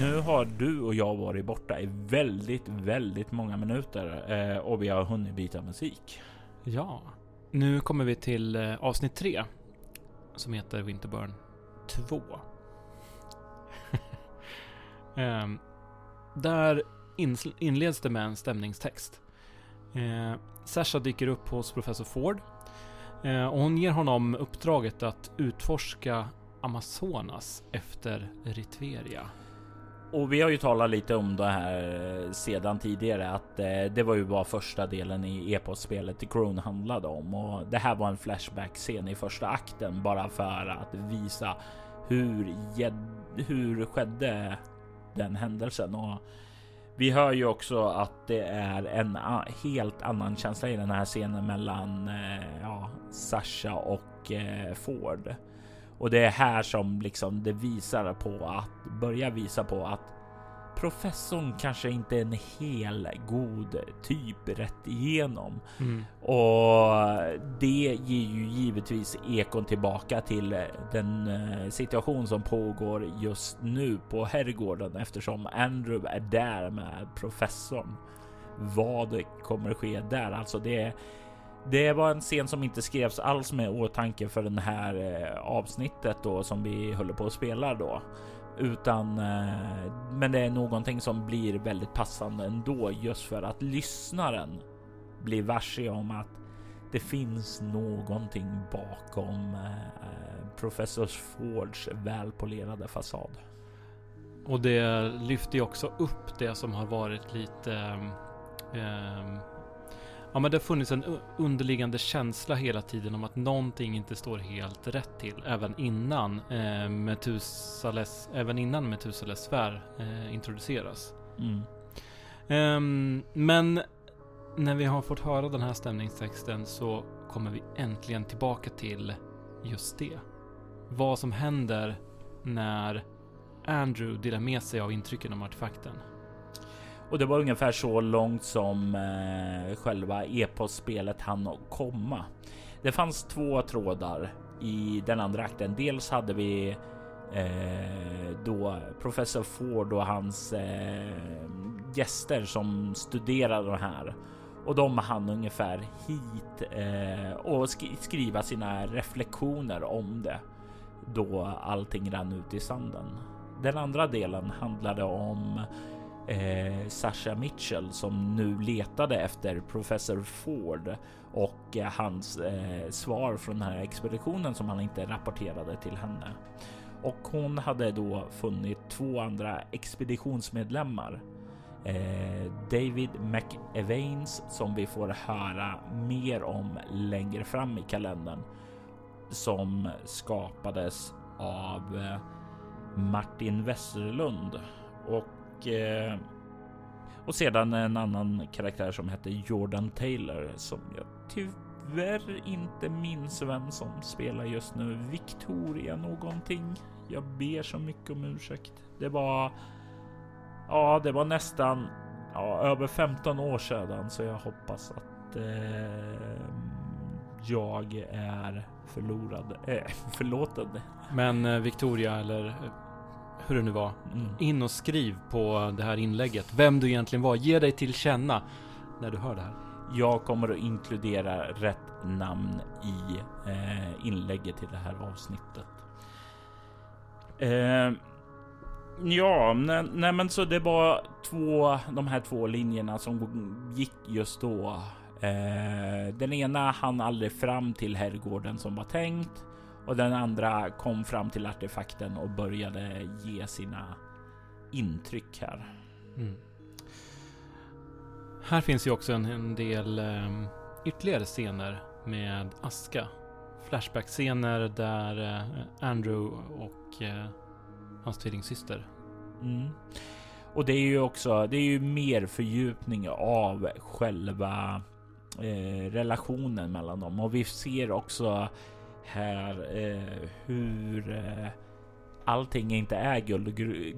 Nu har du och jag varit borta i väldigt, väldigt många minuter eh, och vi har hunnit byta musik. Ja, nu kommer vi till eh, avsnitt tre som heter Winterburn 2. Ehm, där inleds det med en stämningstext. Eh, Sasha dyker upp hos professor Ford och hon ger honom uppdraget att utforska Amazonas efter Ritveria. Och vi har ju talat lite om det här eh, sedan tidigare att eh, det var ju bara första delen i eposspelet The Crown handlade om och det här var en flashback scen i första akten bara för att visa hur hur skedde den händelsen och vi hör ju också att det är en helt annan känsla i den här scenen mellan eh, ja, Sasha och Ford. Och det är här som liksom det visar på att börja visa på att professorn kanske inte är en hel god typ rätt igenom. Mm. Och det ger ju givetvis ekon tillbaka till den eh, situation som pågår just nu på herrgården eftersom Andrew är där med professorn. Vad kommer ske där? Alltså det det var en scen som inte skrevs alls med åtanke för den här eh, avsnittet då som vi håller på att spela då, utan eh, men det är någonting som blir väldigt passande ändå just för att lyssnaren blir varse om att det finns någonting bakom eh, professor Fords välpolerade fasad. Och det lyfter ju också upp det som har varit lite eh, eh Ja men det har funnits en underliggande känsla hela tiden om att någonting inte står helt rätt till. Även innan eh, Metusales, även innan Metusales sfär eh, introduceras. Mm. Um, men när vi har fått höra den här stämningstexten så kommer vi äntligen tillbaka till just det. Vad som händer när Andrew delar med sig av intrycken om artefakten. Och det var ungefär så långt som eh, själva e-postspelet hann komma. Det fanns två trådar i den andra akten. Dels hade vi eh, då professor Ford och hans eh, gäster som studerade det här och de hann ungefär hit eh, och sk skriva sina reflektioner om det då allting rann ut i sanden. Den andra delen handlade om eh, Sasha Mitchell som nu letade efter professor Ford och eh, hans eh, svar från den här expeditionen som han inte rapporterade till henne. Och hon hade då funnit två andra expeditionsmedlemmar. Eh, David McEvains som vi får höra mer om längre fram i kalendern som skapades av eh, Martin Westerlund och och, eh, och sedan en annan karaktär som hette Jordan Taylor som jag tyvärr inte minns vem som spelar just nu. Victoria någonting. Jag ber så mycket om ursäkt. Det var. Ja, det var nästan ja, över 15 år sedan så jag hoppas att eh, jag är förlorad, eh, förlåten. Men eh, Victoria eller eh, hur det nu var. Mm. In och skriv på det här inlägget vem du egentligen var. Ge dig till känna när du hör det här. Jag kommer att inkludera rätt namn i eh, inlägget till det här avsnittet. Eh, ja, nej, nej, men så det var två, de här två linjerna som gick just då. Eh, den ena hann aldrig fram till herrgården som var tänkt och den andra kom fram till artefakten och började ge sina intryck här. Mm. Här finns ju också en, en del um, ytterligare scener med aska. Flashback-scener där uh, Andrew och uh, hans tvillingsyster. Mm. Och det är ju också, det är ju mer fördjupning av själva eh, relationen mellan dem och vi ser också här eh, hur eh, allting inte är guld och,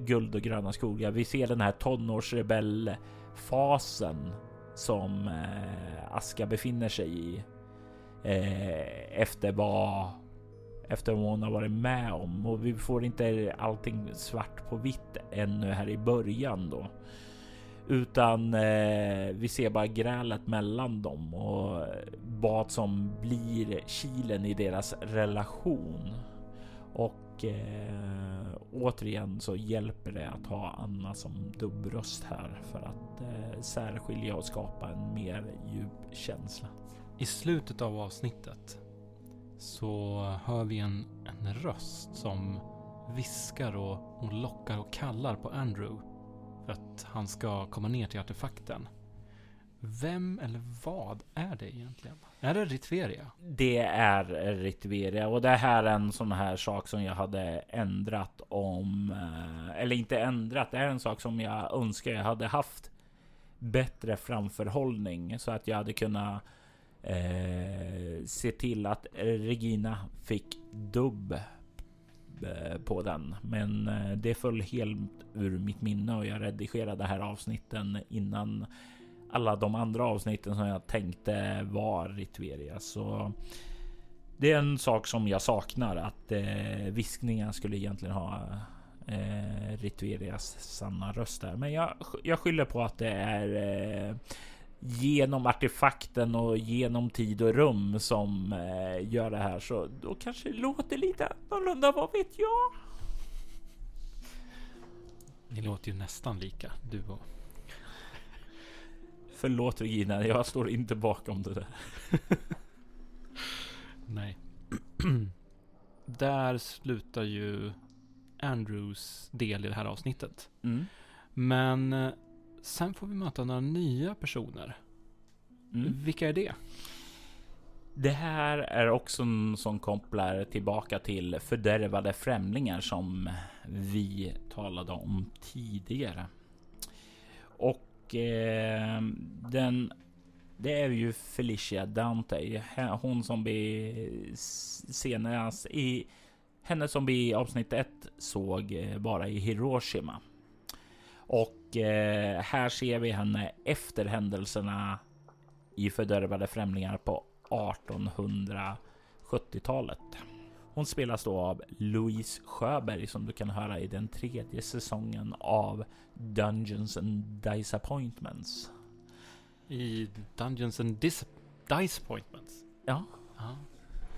guld och gröna skogar. Vi ser den här tonårsrebellfasen som eh, Aska befinner sig i eh, efter vad efter vad hon har varit med om och vi får inte allting svart på vitt ännu här i början då. Utan eh, vi ser bara grälet mellan dem och vad som blir kilen i deras relation. Och eh, återigen så hjälper det att ha Anna som dubbröst här för att eh, särskilja och skapa en mer djup känsla. I slutet av avsnittet så hör vi en, en röst som viskar och, och lockar och kallar på Andrew att han ska komma ner till artefakten. Vem eller vad är det egentligen? Är det Ritveria? Det är Ritveria och det här är en sån här sak som jag hade ändrat om. Eh, eller inte ändrat. Det är en sak som jag önskar jag hade haft bättre framförhållning så att jag hade kunnat eh, se till att Regina fick dubb Eh, på den. Men eh, det föll helt ur mitt minne och jag redigerade det här avsnitten innan alla de andra avsnitten som jag tänkte var Ritveria. Så det är en sak som jag saknar att eh, viskningen skulle egentligen ha eh, Ritverias sanna röst där. Men jag, jag skyller på att det är eh, genom artefakten och genom tid och rum som eh, gör det här. Så då kanske det låter lite annorlunda. Vad vet jag? Ni låter ju nästan lika, du och... Förlåt Regina, jag står inte bakom det där. Nej. Där slutar ju Andrews del i det här avsnittet. Mm. Men sen får vi möta några nya personer. Mm. Vilka är det? Det här är också som kopplar tillbaka till fördärvade främlingar som vi talade om tidigare. Och eh, den det är ju Felicia Dante, hon som vi senast i henne som vi i avsnitt 1 såg eh, bara i Hiroshima. Och eh, här ser vi henne efter händelserna i fördärvade främlingar på 1870-talet. Hon spelas då av Louise Sjöberg som du kan höra i den tredje säsongen av Dungeons and Disappointments. I Dungeons and Dis Disappointments? Ja. Ja.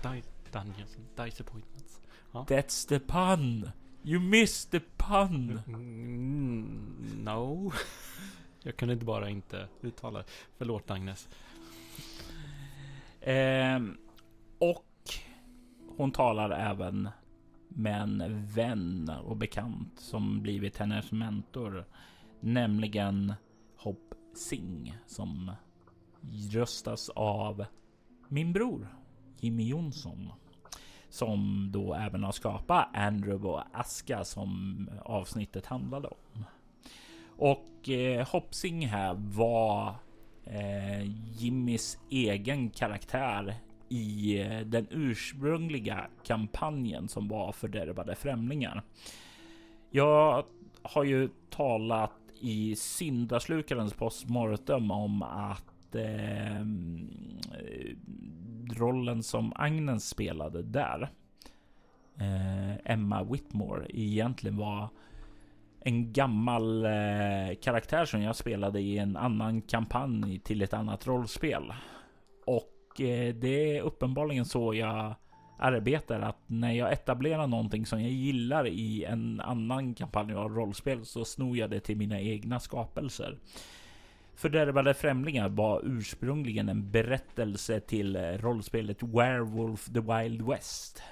Di Dungeons and Disappointments. That's the pun! You missed the pun! Mm, no. Jag kunde inte bara inte uttala det. Förlåt Agnes. Ehm, och hon talar även med en vän och bekant som blivit hennes mentor, nämligen Hopp Singh som röstas av min bror Jimmy Jonsson som då även har skapat Andrew och Aska som avsnittet handlade om. Och eh, Hopsing här var eh, Jimmys egen karaktär i eh, den ursprungliga kampanjen som var fördärvade främlingar. Jag har ju talat i syndaslukarens postmortem om att eh, rollen som Agnes spelade där, eh, Emma Whitmore, egentligen var en gammal eh, karaktär som jag spelade i en annan kampanj till ett annat rollspel. Och eh, det är uppenbarligen så jag arbetar att när jag etablerar någonting som jag gillar i en annan kampanj av rollspel så snor jag det till mina egna skapelser. Fördärvade främlingar var ursprungligen en berättelse till eh, rollspelet Werewolf the Wild West.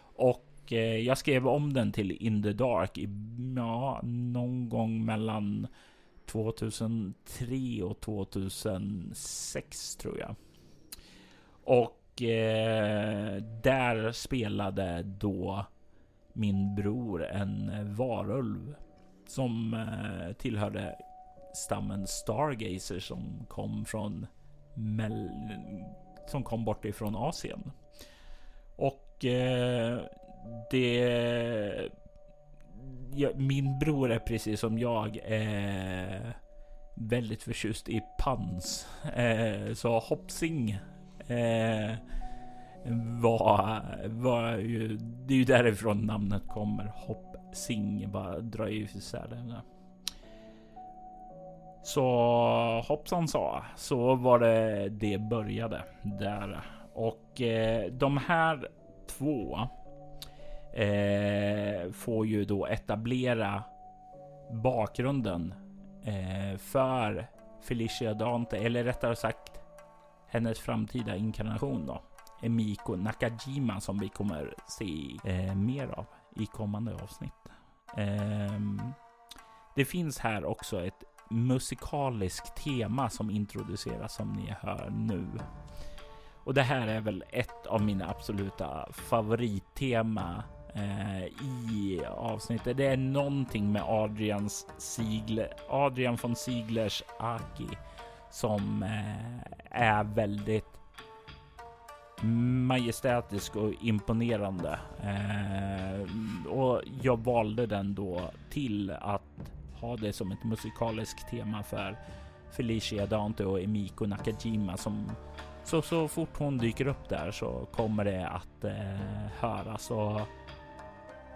Och eh, jag skrev om den till In the Dark i, ja, någon gång mellan 2003 och 2006 tror jag. Och eh, där spelade då min bror en eh, varulv som eh, tillhörde stammen Stargazer som kom från Mel som kom bort ifrån Asien. Och eh, det ja, min bror är precis som jag eh, väldigt förtjust i pans. Eh, så Hoppsing... eh, var, var ju, det är ju därifrån namnet kommer. Hoppsing. Bara drar ju isär det. Så hoppsan sa, så var det det började där. Och eh, de här två eh, får ju då etablera bakgrunden eh, för Felicia Dante, eller rättare sagt hennes framtida inkarnation då. Emiko Nakajima som vi kommer se eh, mer av i kommande avsnitt. Ehm, det finns här också ett musikalisk tema som introduceras som ni hör nu. Och det här är väl ett av mina absoluta favorittema eh, i avsnittet. Det är någonting med Adrians Sigler, Adrian von Sieglers Aki som eh, är väldigt majestätisk och imponerande. Eh, och jag valde den då till att ha det som ett musikaliskt tema för Felicia Dante och Emiko Nakajima som så, så fort hon dyker upp där så kommer det att eh, höras och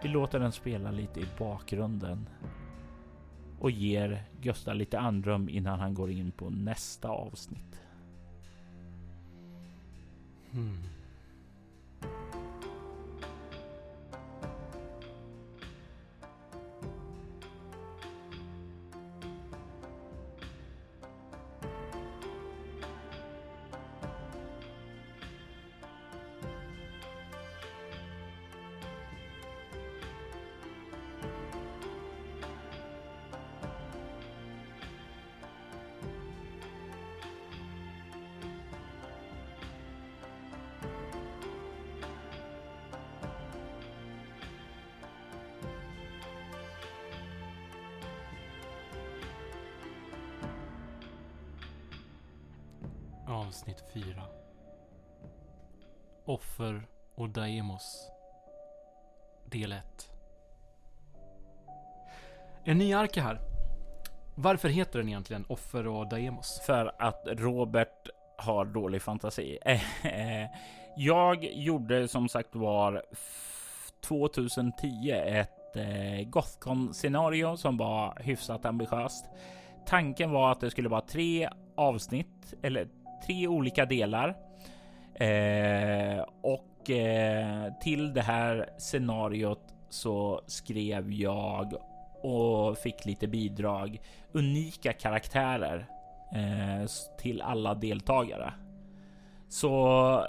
vi låter den spela lite i bakgrunden och ger Gösta lite andrum innan han går in på nästa avsnitt. Hmm. En här. Varför heter den egentligen Offer och Daemos? För att Robert har dålig fantasi. Eh, jag gjorde som sagt var 2010 ett eh, Gothcon-scenario som var hyfsat ambitiöst. Tanken var att det skulle vara tre avsnitt eller tre olika delar. Eh, och till det här scenariot så skrev jag och fick lite bidrag. Unika karaktärer eh, till alla deltagare. Så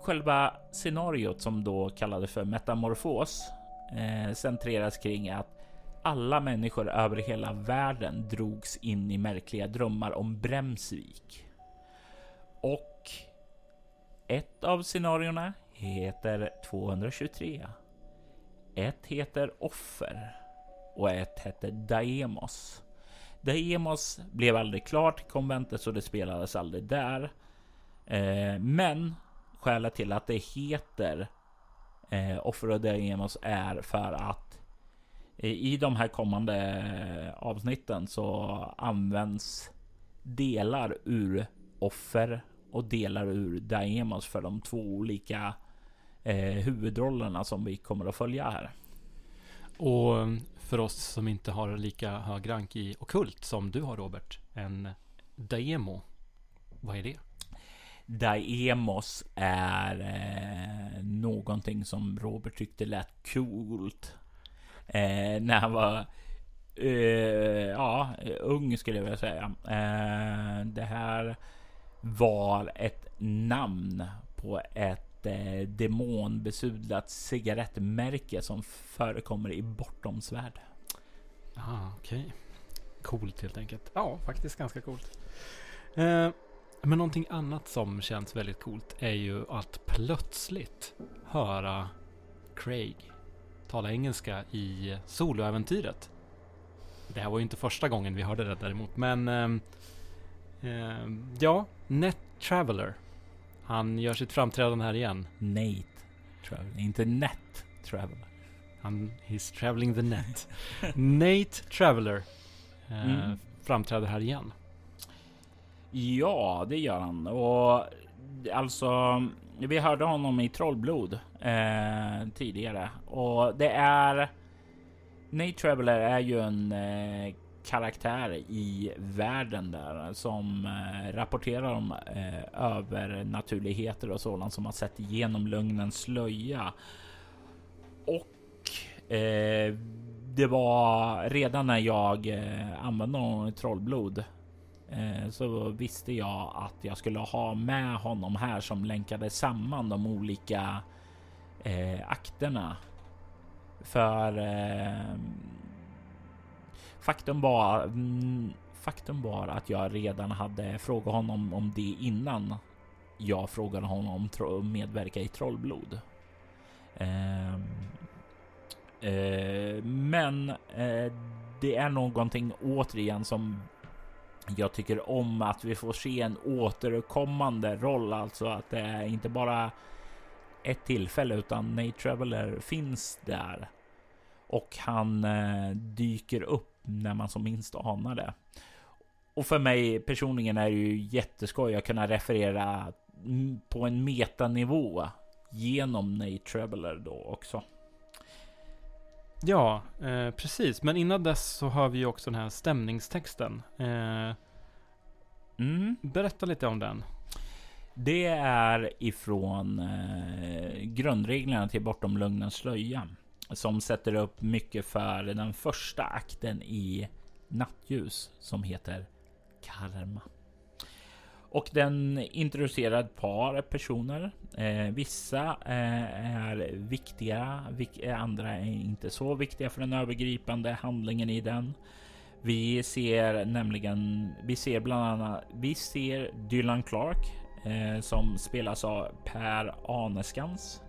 själva scenariot som då kallades för metamorfos eh, centreras kring att alla människor över hela världen drogs in i märkliga drömmar om Bremsvik. Och ett av scenarierna heter 223. Ett heter Offer och ett hette Daemos. Daemos blev aldrig klart i konventet så det spelades aldrig där. Eh, men skälet till att det heter eh, Offer och Daemos är för att eh, i de här kommande eh, avsnitten så används delar ur Offer och delar ur Daemos för de två olika eh, huvudrollerna som vi kommer att följa här. Och eh, för oss som inte har lika hög rank i okult som du har Robert, en Daemo, vad är det? Daemos är eh, någonting som Robert tyckte lät coolt. Eh, när han var eh, ja, ung skulle jag vilja säga. Eh, det här var ett namn på ett eh, demonbesudlat cigarettmärke som förekommer i Bortomsvärld. Ah, okej. Okay. Coolt helt enkelt. Ja, faktiskt ganska coolt. Eh, men någonting annat som känns väldigt coolt är ju att plötsligt höra Craig tala engelska i soloäventyret. Det här var ju inte första gången vi hörde det däremot, men eh, eh ja, Net Traveller. Han gör sitt framträdande här igen. Nate Traveler, inte Net Traveler. Han, he's traveling the net. Nate Traveler eh, mm. framträder här igen. Ja, det gör han. Och alltså, vi hörde honom i Trollblod eh, tidigare och det är Nate Traveller är ju en eh, karaktär i världen där som eh, rapporterar om eh, övernaturligheter och sådant som har sett igenom lögnens slöja. Och eh, det var redan när jag eh, använde honom i trollblod eh, så visste jag att jag skulle ha med honom här som länkade samman de olika eh, akterna. För eh, faktum var mm, faktum var att jag redan hade frågat honom om det innan jag frågade honom om medverka i trollblod. Eh, Eh, men eh, det är någonting återigen som jag tycker om att vi får se en återkommande roll, alltså att det är inte bara ett tillfälle utan Nate Traveller finns där och han eh, dyker upp när man som minst anar det. Och för mig personligen är det ju jätteskoj att kunna referera på en metanivå genom Nate Traveller då också. Ja, eh, precis. Men innan dess så har vi ju också den här stämningstexten. Eh, mm. Berätta lite om den. Det är ifrån eh, grundreglerna till Bortom Lugnens slöja som sätter upp mycket för den första akten i Nattljus som heter Karma. Och den introducerar ett par personer. Eh, vissa eh, är viktiga, vik eh, andra är inte så viktiga för den övergripande handlingen i den. Vi ser nämligen, vi ser bland annat, vi ser Dylan Clark eh, som spelas av Per Aneskans.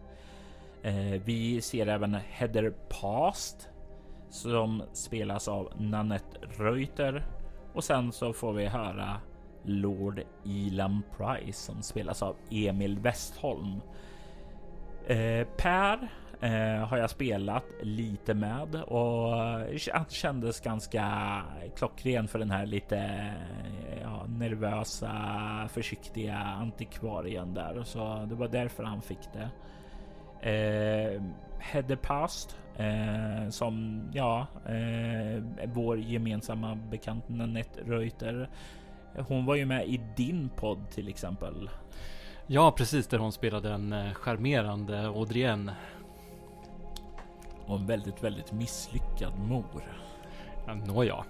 Eh, vi ser även Heather Past som spelas av Nanette Reuter och sen så får vi höra Lord Elam Price som spelas av Emil Westholm. Eh, per eh, har jag spelat lite med och eh, han kändes ganska klockren för den här lite eh, ja, nervösa, försiktiga antikvarien där. Så det var därför han fick det. Eh, Heather Past eh, som ja, eh, vår gemensamma bekant Nanette Reuter hon var ju med i din podd till exempel. Ja, precis där hon spelade en eh, charmerande Audrienne. Och en väldigt, väldigt misslyckad mor. Ja, Nåja.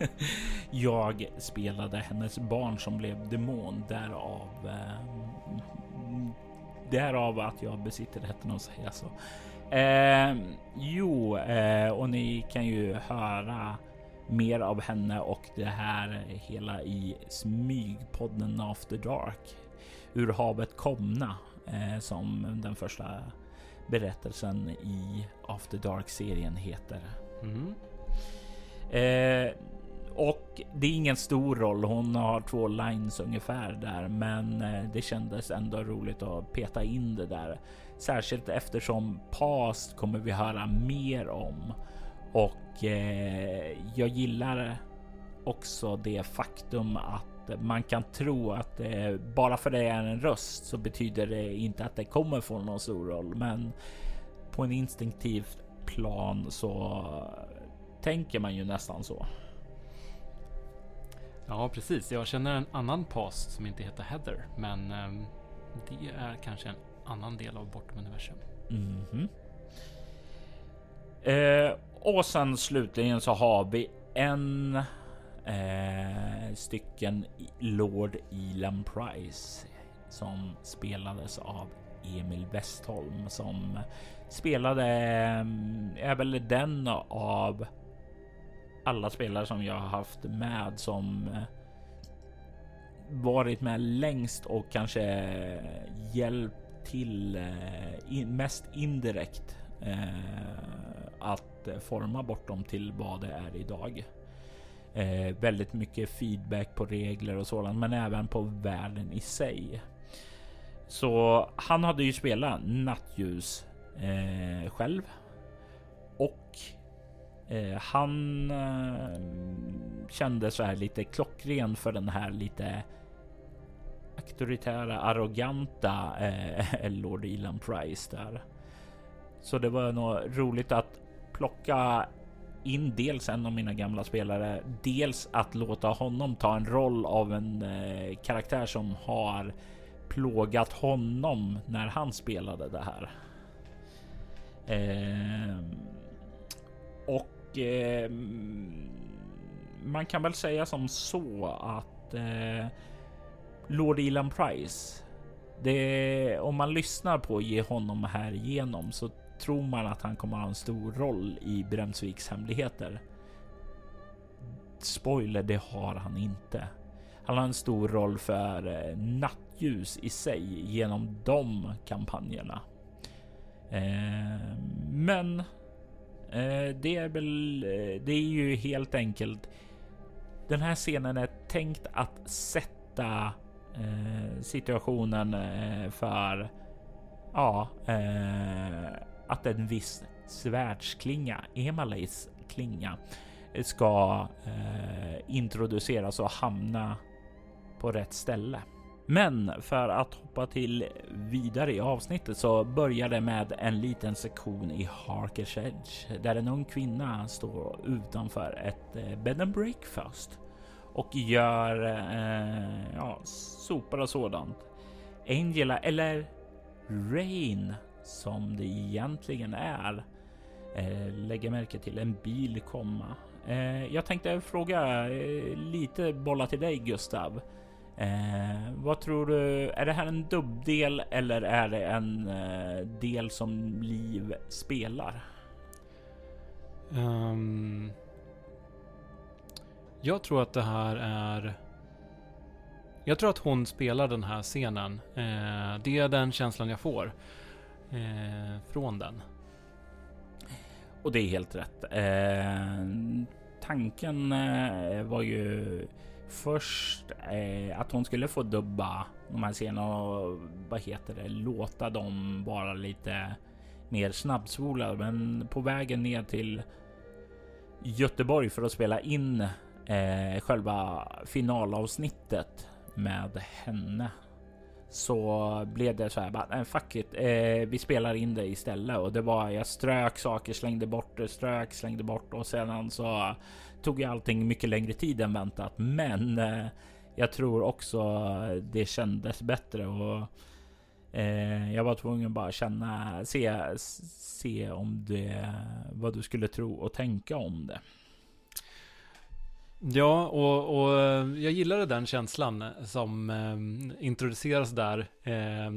jag spelade hennes barn som blev demon därav. Eh, därav att jag besitter rätten att säga så. Eh, jo, eh, och ni kan ju höra mer av henne och det här hela i smygpodden After Dark. Ur havet komna eh, som den första berättelsen i After Dark-serien heter. Mm. Och det är ingen stor roll. Hon har två lines ungefär där, men eh, det kändes ändå roligt att peta in det där. Särskilt eftersom Past kommer vi höra mer om och eh, jag gillar också det faktum att man kan tro att eh, bara för det är en röst så betyder det inte att det kommer få någon stor roll. Men på en instinktiv plan så tänker man ju nästan så. Ja, precis. Jag känner en annan past som inte heter Heather, men eh, det är kanske en annan del av Bortom Universum. Mm -hmm. eh, och sen slutligen så har vi en eh, stycken Lord Elam Price som spelades av Emil Westholm som spelade ehm, är väl den av alla spelare som jag har haft med som eh, varit med längst och kanske hjälpt till eh, mest indirekt eh, att forma forma bortom till vad det är idag. Eh, väldigt mycket feedback på regler och sådant, men även på världen i sig. Så han hade ju spelat nattljus eh, själv och eh, han eh, kände så här lite klockren för den här lite auktoritära, arroganta eh, Lord Elan Price där. Så det var nog roligt att plocka in dels en av mina gamla spelare, dels att låta honom ta en roll av en eh, karaktär som har plågat honom när han spelade det här. Eh, och eh, man kan väl säga som så att eh, Lord Elan Price. Det, om man lyssnar på ge honom här igenom så tror man att han kommer ha en stor roll i Bremsviks hemligheter. Spoiler, det har han inte. Han har en stor roll för eh, nattljus i sig genom de kampanjerna. Eh, men Eh, det är väl, eh, det är ju helt enkelt. Den här scenen är tänkt att sätta eh, situationen för ja, att en viss svärdsklinga, Emalays klinga, ska introduceras och hamna på rätt ställe. Men för att hoppa till vidare i avsnittet så börjar det med en liten sektion i Harkers Edge där en ung kvinna står utanför ett eh, bed and breakfast och gör eh, ja, sopor och sådant. Angela eller Rain som det egentligen är eh, lägger märke till en bil komma. Eh, jag tänkte fråga eh, lite bolla till dig Gustav. Eh, vad tror du? Är det här en dubbdel eller är det en eh, del som Liv spelar? Um, jag tror att det här är... Jag tror att hon spelar den här scenen. Eh, det är den känslan jag får eh, från den. Och det är helt rätt. Eh, tanken eh, var ju först eh, att hon skulle få dubba de här scenerna och vad heter det, låta dem vara lite mer snabbspolade. Men på vägen ner till Göteborg för att spela in eh, själva finalavsnittet med henne så blev det så här bara fuck it. Eh, vi spelar in det istället och det var jag strök saker, slängde bort det, strök, slängde bort och sedan så tog ju allting mycket längre tid än väntat. Men eh, jag tror också det kändes bättre och eh, jag var tvungen att bara känna, se, se om det, vad du skulle tro och tänka om det. Ja, och, och eh, jag gillade den känslan som eh, introduceras där. Eh,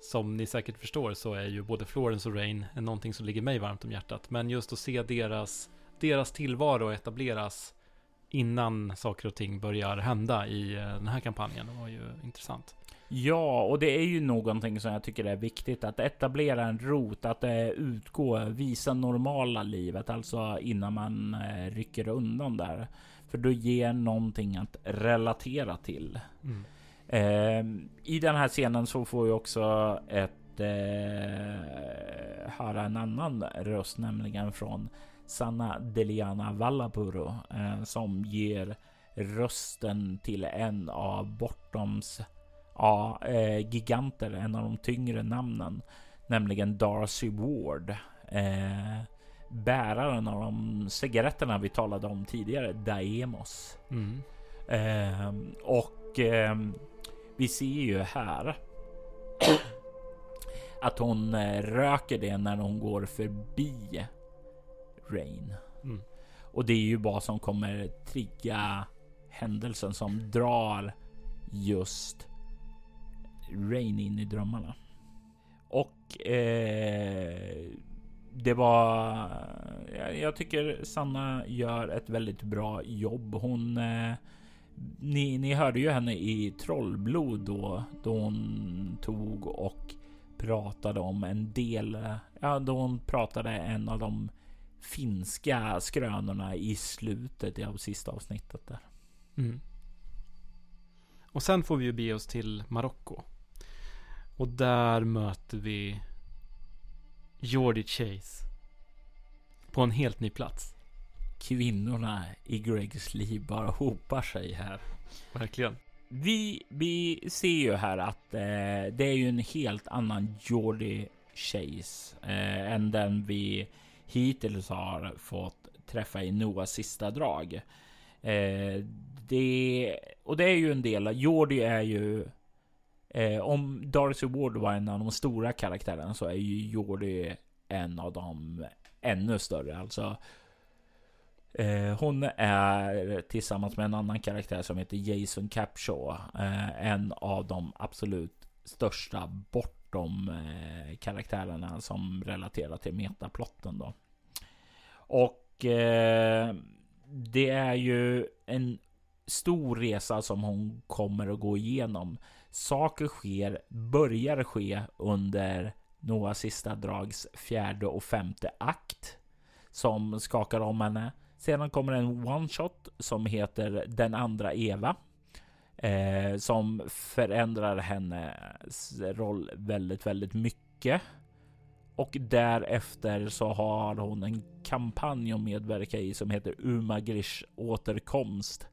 som ni säkert förstår så är ju både Florence och Rain någonting som ligger mig varmt om hjärtat. Men just att se deras, deras tillvaro etableras innan saker och ting börjar hända i eh, den här kampanjen var ju intressant. Ja, och det är ju någonting som jag tycker är viktigt att etablera en rot, att eh, utgå, visa normala livet, alltså innan man eh, rycker undan där. För då ger någonting att relatera till. Mm. Eh, I den här scenen så får vi också ett eh, höra en annan röst, nämligen från Sanna Deliana Vallapuro eh, som ger rösten till en av Bortoms ja, eh, giganter, en av de tyngre namnen, nämligen Darcy Ward. Eh, bäraren av de cigaretterna vi talade om tidigare, Daemos. Mm. Eh, och eh, vi ser ju här att hon eh, röker det när hon går förbi Rain. Mm. Och det är ju vad som kommer trigga händelsen som drar just Rain in i drömmarna. Och eh, det var... Jag tycker Sanna gör ett väldigt bra jobb. Hon... Eh, ni, ni hörde ju henne i Trollblod då, då hon tog och pratade om en del. Ja, då hon pratade en av de finska skrönorna i slutet av sista avsnittet där. Mm. Och sen får vi ju be oss till Marocko. Och där möter vi Jordi Chase. På en helt ny plats. Kvinnorna i Gregs liv bara hopar sig här. Verkligen. vi, vi ser ju här att eh, det är ju en helt annan Jordi Chase eh, än den vi hittills har fått träffa i Noahs sista drag. Eh, det, och det är ju en del. Jordi är ju eh, om Darcy Ward var en av de stora karaktärerna så är ju Jordi en av de ännu större. Alltså Eh, hon är tillsammans med en annan karaktär som heter Jason Capshaw. Eh, en av de absolut största bortom eh, karaktärerna som relaterar till metaplotten då. Och eh, det är ju en stor resa som hon kommer att gå igenom. Saker sker, börjar ske under Noahs sista drags fjärde och femte akt som skakar om henne. Sedan kommer en one shot som heter Den andra Eva. Eh, som förändrar hennes roll väldigt, väldigt mycket. Och därefter så har hon en kampanj att medverka i som heter Umagrish återkomst.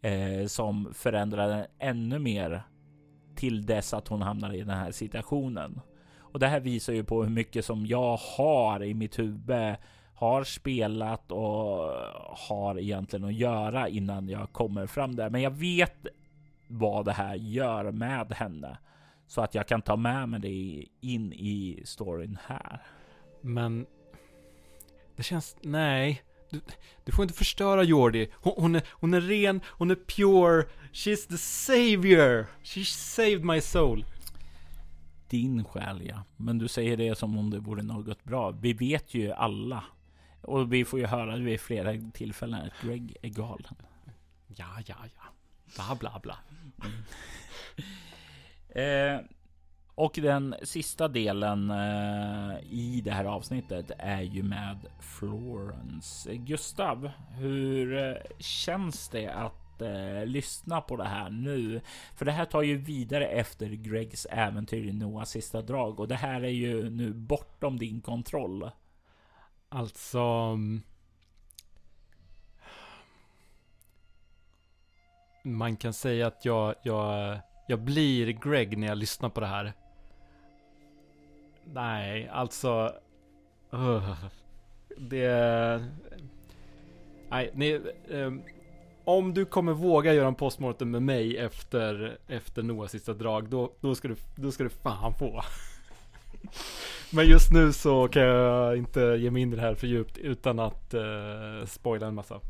Eh, som förändrar den ännu mer till dess att hon hamnar i den här situationen. Och det här visar ju på hur mycket som jag har i mitt huvud har spelat och har egentligen att göra innan jag kommer fram där. Men jag vet vad det här gör med henne så att jag kan ta med mig det in i storyn här. Men det känns, nej. Du, du får inte förstöra Jordi. Hon, hon, är, hon är ren, hon är pure. She's the savior. She saved my soul. Din själ ja. Men du säger det som om det vore något bra. Vi vet ju alla och vi får ju höra det vid flera tillfällen att Greg är galen. Ja, ja, ja. Bla, bla, bla. Mm. eh, och den sista delen eh, i det här avsnittet är ju med Florence. Eh, Gustav, hur eh, känns det att eh, lyssna på det här nu? För det här tar ju vidare efter Gregs äventyr i Noahs sista drag och det här är ju nu bortom din kontroll. Alltså... Mm, man kan säga att jag, jag, jag blir Greg när jag lyssnar på det här. Nej, alltså... Uh, det... Nej, nej um, om du kommer våga göra en postmortem med mig efter, efter Noahs sista drag, då, då, ska du, då ska du fan få. Men just nu så kan jag inte ge mig in i det här för djupt utan att uh, spoila en massa.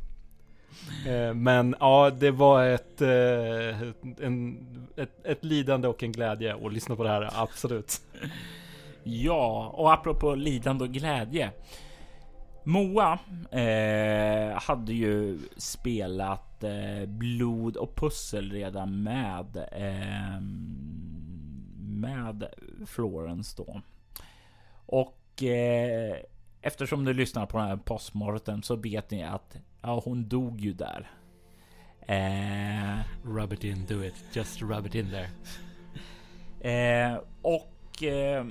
Eh, men ja, det var ett, eh, en, ett, ett, lidande och en glädje att lyssna på det här, absolut. Ja, och apropå lidande och glädje. Moa eh, hade ju spelat eh, blod och pussel redan med eh, med Florence då. Och eh, eftersom du lyssnar på den här postmortem så vet ni att ja, hon dog ju där. Eh, rub it in, do it. Just rub it in there. Eh, och eh,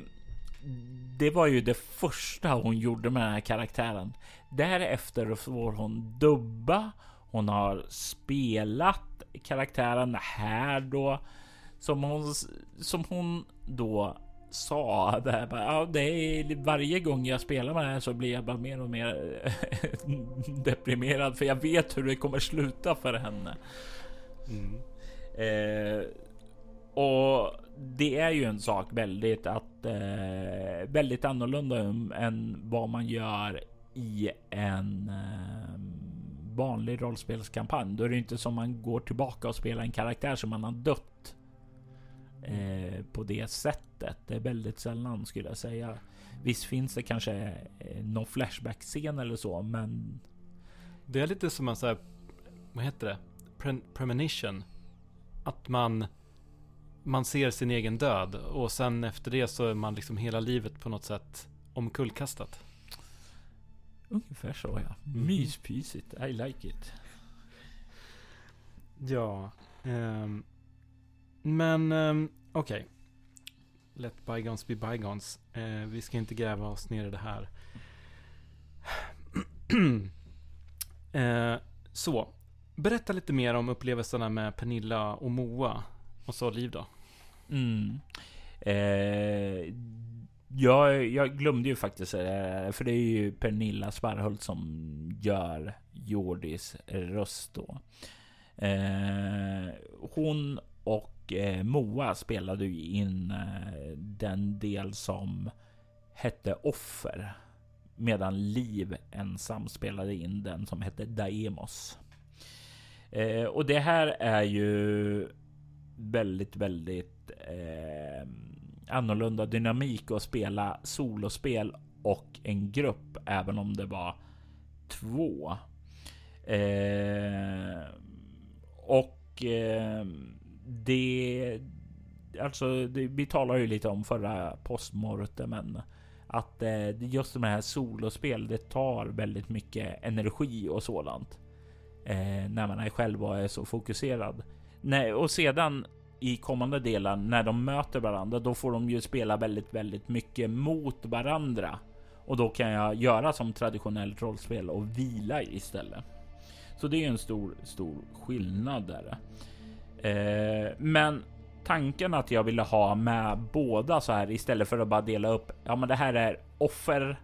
det var ju det första hon gjorde med den här karaktären. Därefter får hon dubba. Hon har spelat karaktären här då som hon som hon då sa det här. Ja, det är varje gång jag spelar med det här så blir jag bara mer och mer deprimerad för jag vet hur det kommer sluta för henne. Mm. Eh, och det är ju en sak väldigt att eh, väldigt annorlunda än vad man gör i en eh, vanlig rollspelskampanj. Då är det inte som man går tillbaka och spelar en karaktär som man har dött eh, på det sättet. Det är väldigt sällan skulle jag säga. Visst finns det kanske eh, någon flashback-scen eller så, men... Det är lite som en här, vad heter det? Pre premonition. Att man, man ser sin egen död och sen efter det så är man liksom hela livet på något sätt omkullkastat. Ungefär så ja. Mm. Myspysigt. I like it. Ja. Um, men um, okej. Okay. Let bygons be bygons. Uh, eh, vi ska inte gräva oss ner i det här. uh, så. Berätta lite mer om upplevelserna med Pernilla och Moa. Och så Liv då. Mm. Eh, jag, jag, glömde ju faktiskt eh, för det är ju Pernilla Sparhult som gör Jordis röst då. Eh, hon och eh, Moa spelade ju in eh, den del som hette Offer. Medan Liv ensam spelade in den som hette Daemos. Eh, och det här är ju väldigt, väldigt eh, annorlunda dynamik att spela solospel och en grupp, även om det var två. Eh, och eh, det, alltså det, vi talade ju lite om förra postmortemen att eh, just de här solospel, det tar väldigt mycket energi och sådant eh, när man är själv och är så fokuserad. Nej, och sedan i kommande delar när de möter varandra, då får de ju spela väldigt, väldigt mycket mot varandra och då kan jag göra som traditionellt rollspel och vila istället. Så det är en stor, stor skillnad där. Eh, men tanken att jag ville ha med båda så här istället för att bara dela upp. Ja, men det här är offer.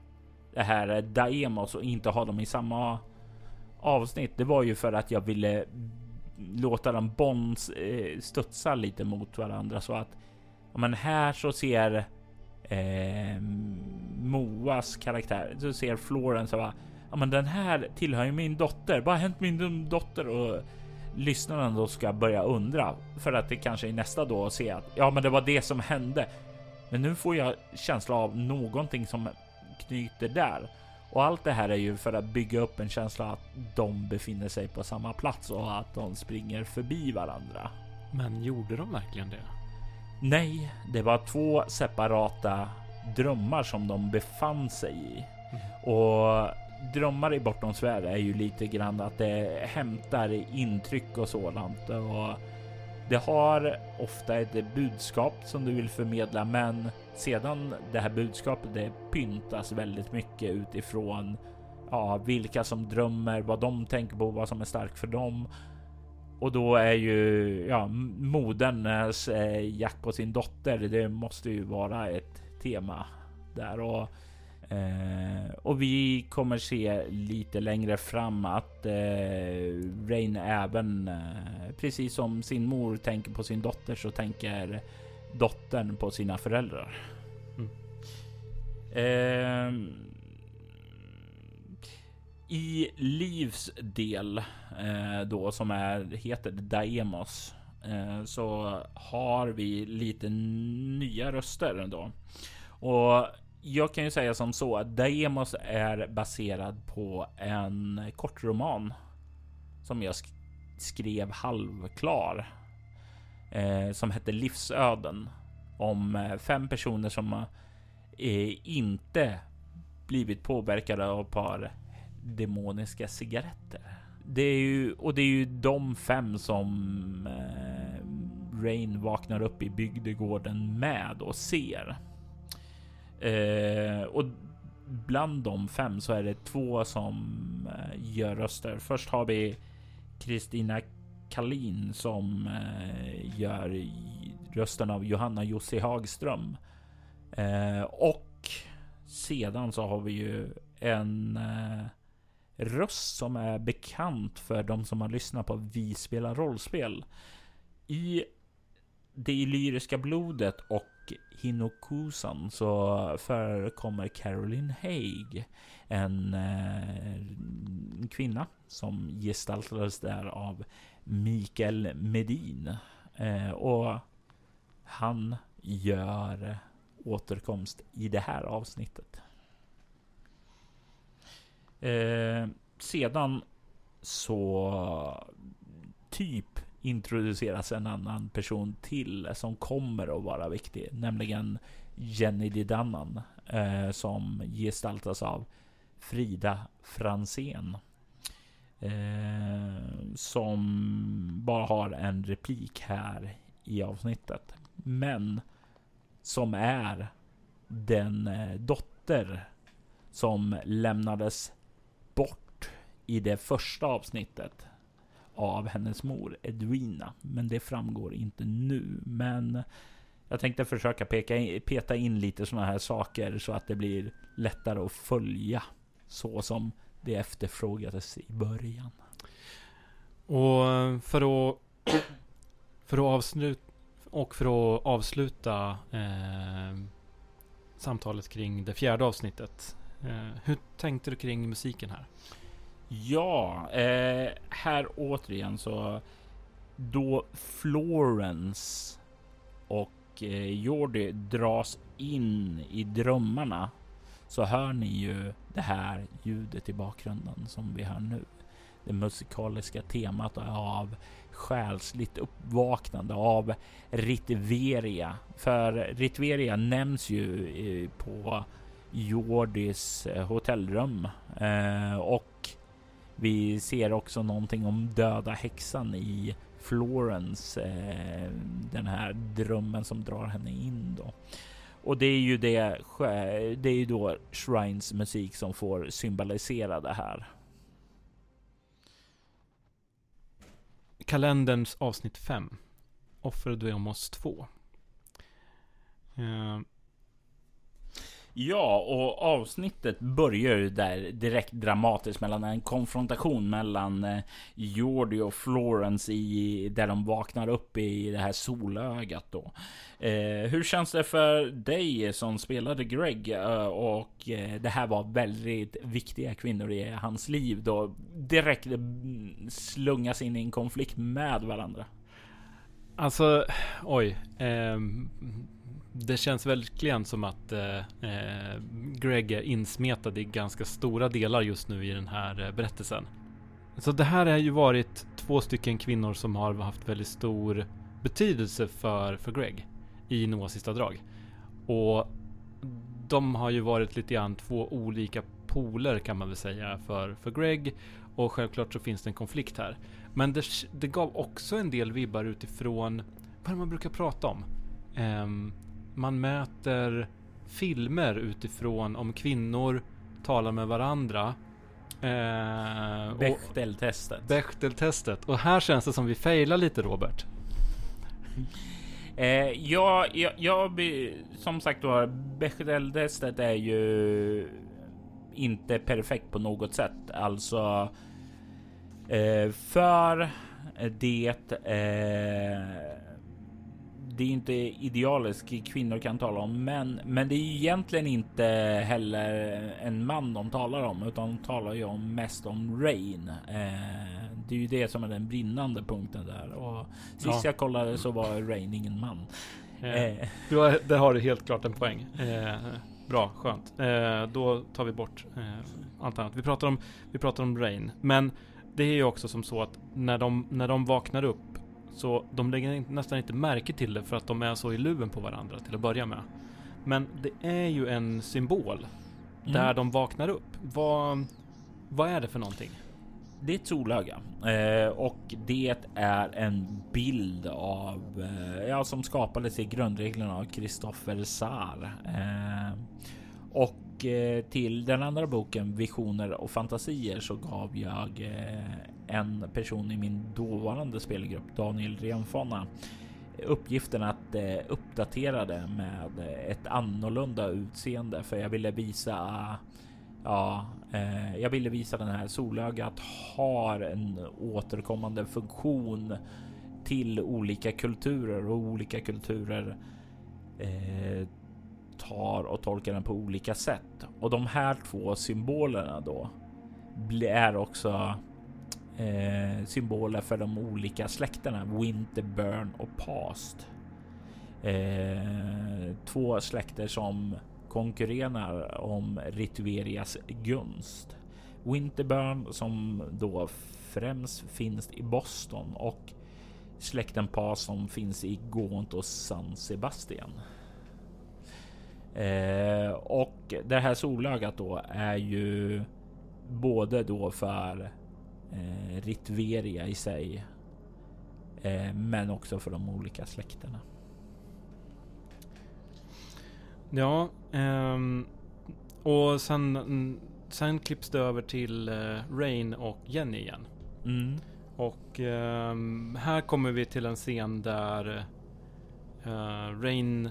Det här är Daemos och inte ha dem i samma avsnitt. Det var ju för att jag ville låta dem bonds eh, studsa lite mot varandra så att ja, men här så ser eh, Moas karaktär så ser Florence och ja, men den här tillhör ju min dotter. Vad har hänt min dotter? Och lyssnaren då ska börja undra för att det kanske är nästa då se att ja, men det var det som hände. Men nu får jag känsla av någonting som knyter där och allt det här är ju för att bygga upp en känsla att de befinner sig på samma plats och att de springer förbi varandra. Men gjorde de verkligen det? Nej, det var två separata drömmar som de befann sig i. Mm. Och drömmar i Bortom Svärd är ju lite grann att det hämtar intryck och sådant. Och det har ofta ett budskap som du vill förmedla, men sedan det här budskapet det pyntas väldigt mycket utifrån ja, vilka som drömmer, vad de tänker på, vad som är starkt för dem. Och då är ju ja, moderns eh, jakt på sin dotter. Det måste ju vara ett tema där och Eh, och vi kommer se lite längre fram att eh, Rain även, eh, precis som sin mor tänker på sin dotter, så tänker dottern på sina föräldrar. Mm. Eh, I Livs del eh, då som är heter Daemos eh, så har vi lite nya röster då. Och jag kan ju säga som så att Daemos är baserad på en kortroman som jag sk skrev halvklar eh, som hette Livsöden om eh, fem personer som eh, inte blivit påverkade av ett par demoniska cigaretter. Det är ju och det är ju de fem som eh, Rain vaknar upp i bygdegården med och ser. Eh, och bland de fem så är det två som eh, gör röster. Först har vi Kristina Kalin som eh, gör rösten av Johanna Jussi Hagström. Eh, och sedan så har vi ju en eh, röst som är bekant för de som har lyssnat på Vi spelar rollspel. I det illyriska blodet och Hinokusan så förekommer Caroline Haig. En, eh, en kvinna som gestaltades där av Mikael Medin. Eh, och han gör återkomst i det här avsnittet. Eh, sedan så typ introduceras en annan person till som kommer att vara viktig, nämligen Jenny Didannan eh, som gestaltas av Frida Fransén. Eh, som bara har en replik här i avsnittet, men som är den eh, dotter som lämnades bort i det första avsnittet av hennes mor Edwina. Men det framgår inte nu. Men jag tänkte försöka peka in, peta in lite sådana här saker så att det blir lättare att följa så som det efterfrågades i början. Och eh, för att, för att avsluta och för att avsluta eh, samtalet kring det fjärde avsnittet. Eh, hur tänkte du kring musiken här? Ja, eh, här återigen så då Florence och eh, Jordi dras in i drömmarna så hör ni ju det här ljudet i bakgrunden som vi hör nu. Det musikaliska temat av själsligt uppvaknande av Ritveria. För Ritveria nämns ju eh, på Jordis eh, hotellrum eh, och vi ser också någonting om döda häxan i Florence, eh, den här drömmen som drar henne in då. Och det är ju det. Det är ju då Shrines musik som får symbolisera det här. Kalenderns avsnitt 5. Offer du om oss 2. Ja, och avsnittet börjar ju där direkt dramatiskt mellan en konfrontation mellan eh, Jordi och Florence i där de vaknar upp i det här solögat då. Eh, hur känns det för dig som spelade Greg eh, och eh, det här var väldigt viktiga kvinnor i hans liv då direkt eh, slungas in i en konflikt med varandra? Alltså, oj. Ehm, det känns verkligen som att eh, eh, Greg är insmetad i ganska stora delar just nu i den här eh, berättelsen. Så det här har ju varit två stycken kvinnor som har haft väldigt stor betydelse för, för Greg i Noahs sista drag. Och de har ju varit lite grann två olika poler kan man väl säga för, för Greg. Och självklart så finns det en konflikt här. Men det, det gav också en del vibbar utifrån vad man brukar prata om. Um, man mäter filmer utifrån om kvinnor talar med varandra. Eh, Bechteltestet. Bechteltestet. Och här känns det som vi failar lite Robert. Eh, ja, jag, jag, som sagt var, Bechteltestet är ju inte perfekt på något sätt. Alltså eh, för det eh, det är inte idealiskt kvinnor kan tala om män, men det är egentligen inte heller en man de talar om, utan de talar ju om mest om Rain. Eh, det är ju det som är den brinnande punkten där och sist ja. jag kollade så var Rain ingen man. Eh. Du har, där har du helt klart en poäng. Eh, bra, skönt. Eh, då tar vi bort eh, allt annat. Vi pratar om, vi pratar om Rain, men det är ju också som så att när de, när de vaknar upp så de lägger nästan inte märke till det för att de är så i luven på varandra till att börja med. Men det är ju en symbol mm. där de vaknar upp. Vad, vad är det för någonting? Det är ett solöga eh, och det är en bild av eh, ja, som skapades i grundreglerna av Kristoffer Sar. Eh, och eh, till den andra boken Visioner och fantasier så gav jag eh, en person i min dåvarande spelgrupp, Daniel Renfonna, uppgiften att eh, uppdatera det med ett annorlunda utseende. För jag ville visa Ja, eh, jag ville visa den här solögat har en återkommande funktion till olika kulturer och olika kulturer eh, tar och tolkar den på olika sätt. Och de här två symbolerna då är också eh, symboler för de olika släkterna Winterburn och Past. Eh, två släkter som konkurrerar om Ritverias gunst. Winterburn som då främst finns i Boston och släkten Past som finns i Gaunt och San Sebastian. Eh, och det här solögat då är ju både då för eh, Ritveria i sig. Eh, men också för de olika släkterna. Ja, ehm, och sen, sen klipps det över till eh, Rain och Jenny igen. Mm. Och ehm, här kommer vi till en scen där uh, Rain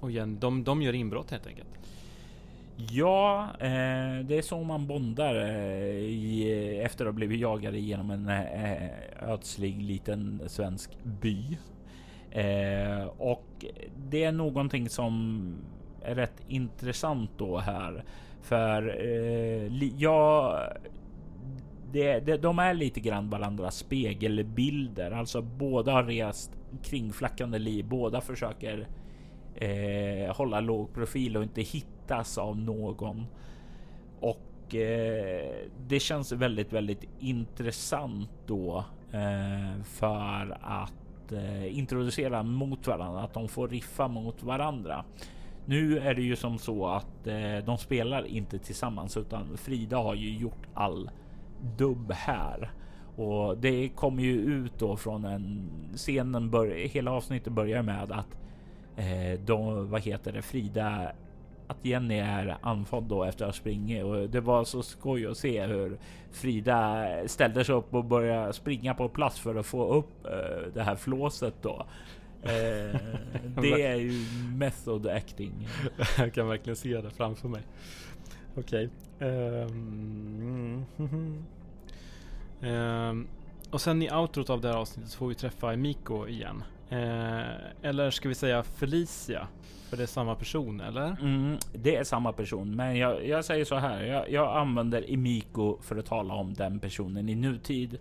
och igen, de, de gör inbrott helt enkelt. Ja, eh, det är så man bondar eh, i, efter att ha blivit jagade genom en eh, ödslig liten svensk by. Eh, och det är någonting som är rätt intressant då här. För eh, ja, det, det, de är lite grann varandras spegelbilder. Alltså båda har rest kringflackande liv. Båda försöker eh, hålla låg profil och inte hittas av någon. Och eh, det känns väldigt, väldigt intressant då eh, för att eh, introducera mot varandra, att de får riffa mot varandra. Nu är det ju som så att eh, de spelar inte tillsammans utan Frida har ju gjort all dubb här och det kommer ju ut då från en scenen. Bör, hela avsnittet börjar med att eh, de, vad heter det, Frida att Jenny är andfådd då efter att ha springit och det var så skoj att se hur Frida ställde sig upp och började springa på plats för att få upp eh, det här flåset då. Eh, det är ju method acting. Jag kan verkligen se det framför mig. Okej. Okay. Um, um, och sen i outrot av det här avsnittet så får vi träffa Miko igen. Eh, eller ska vi säga Felicia? För det är samma person, eller? Mm, det är samma person, men jag, jag säger så här. Jag, jag, använder Emiko för att tala om den personen i nutid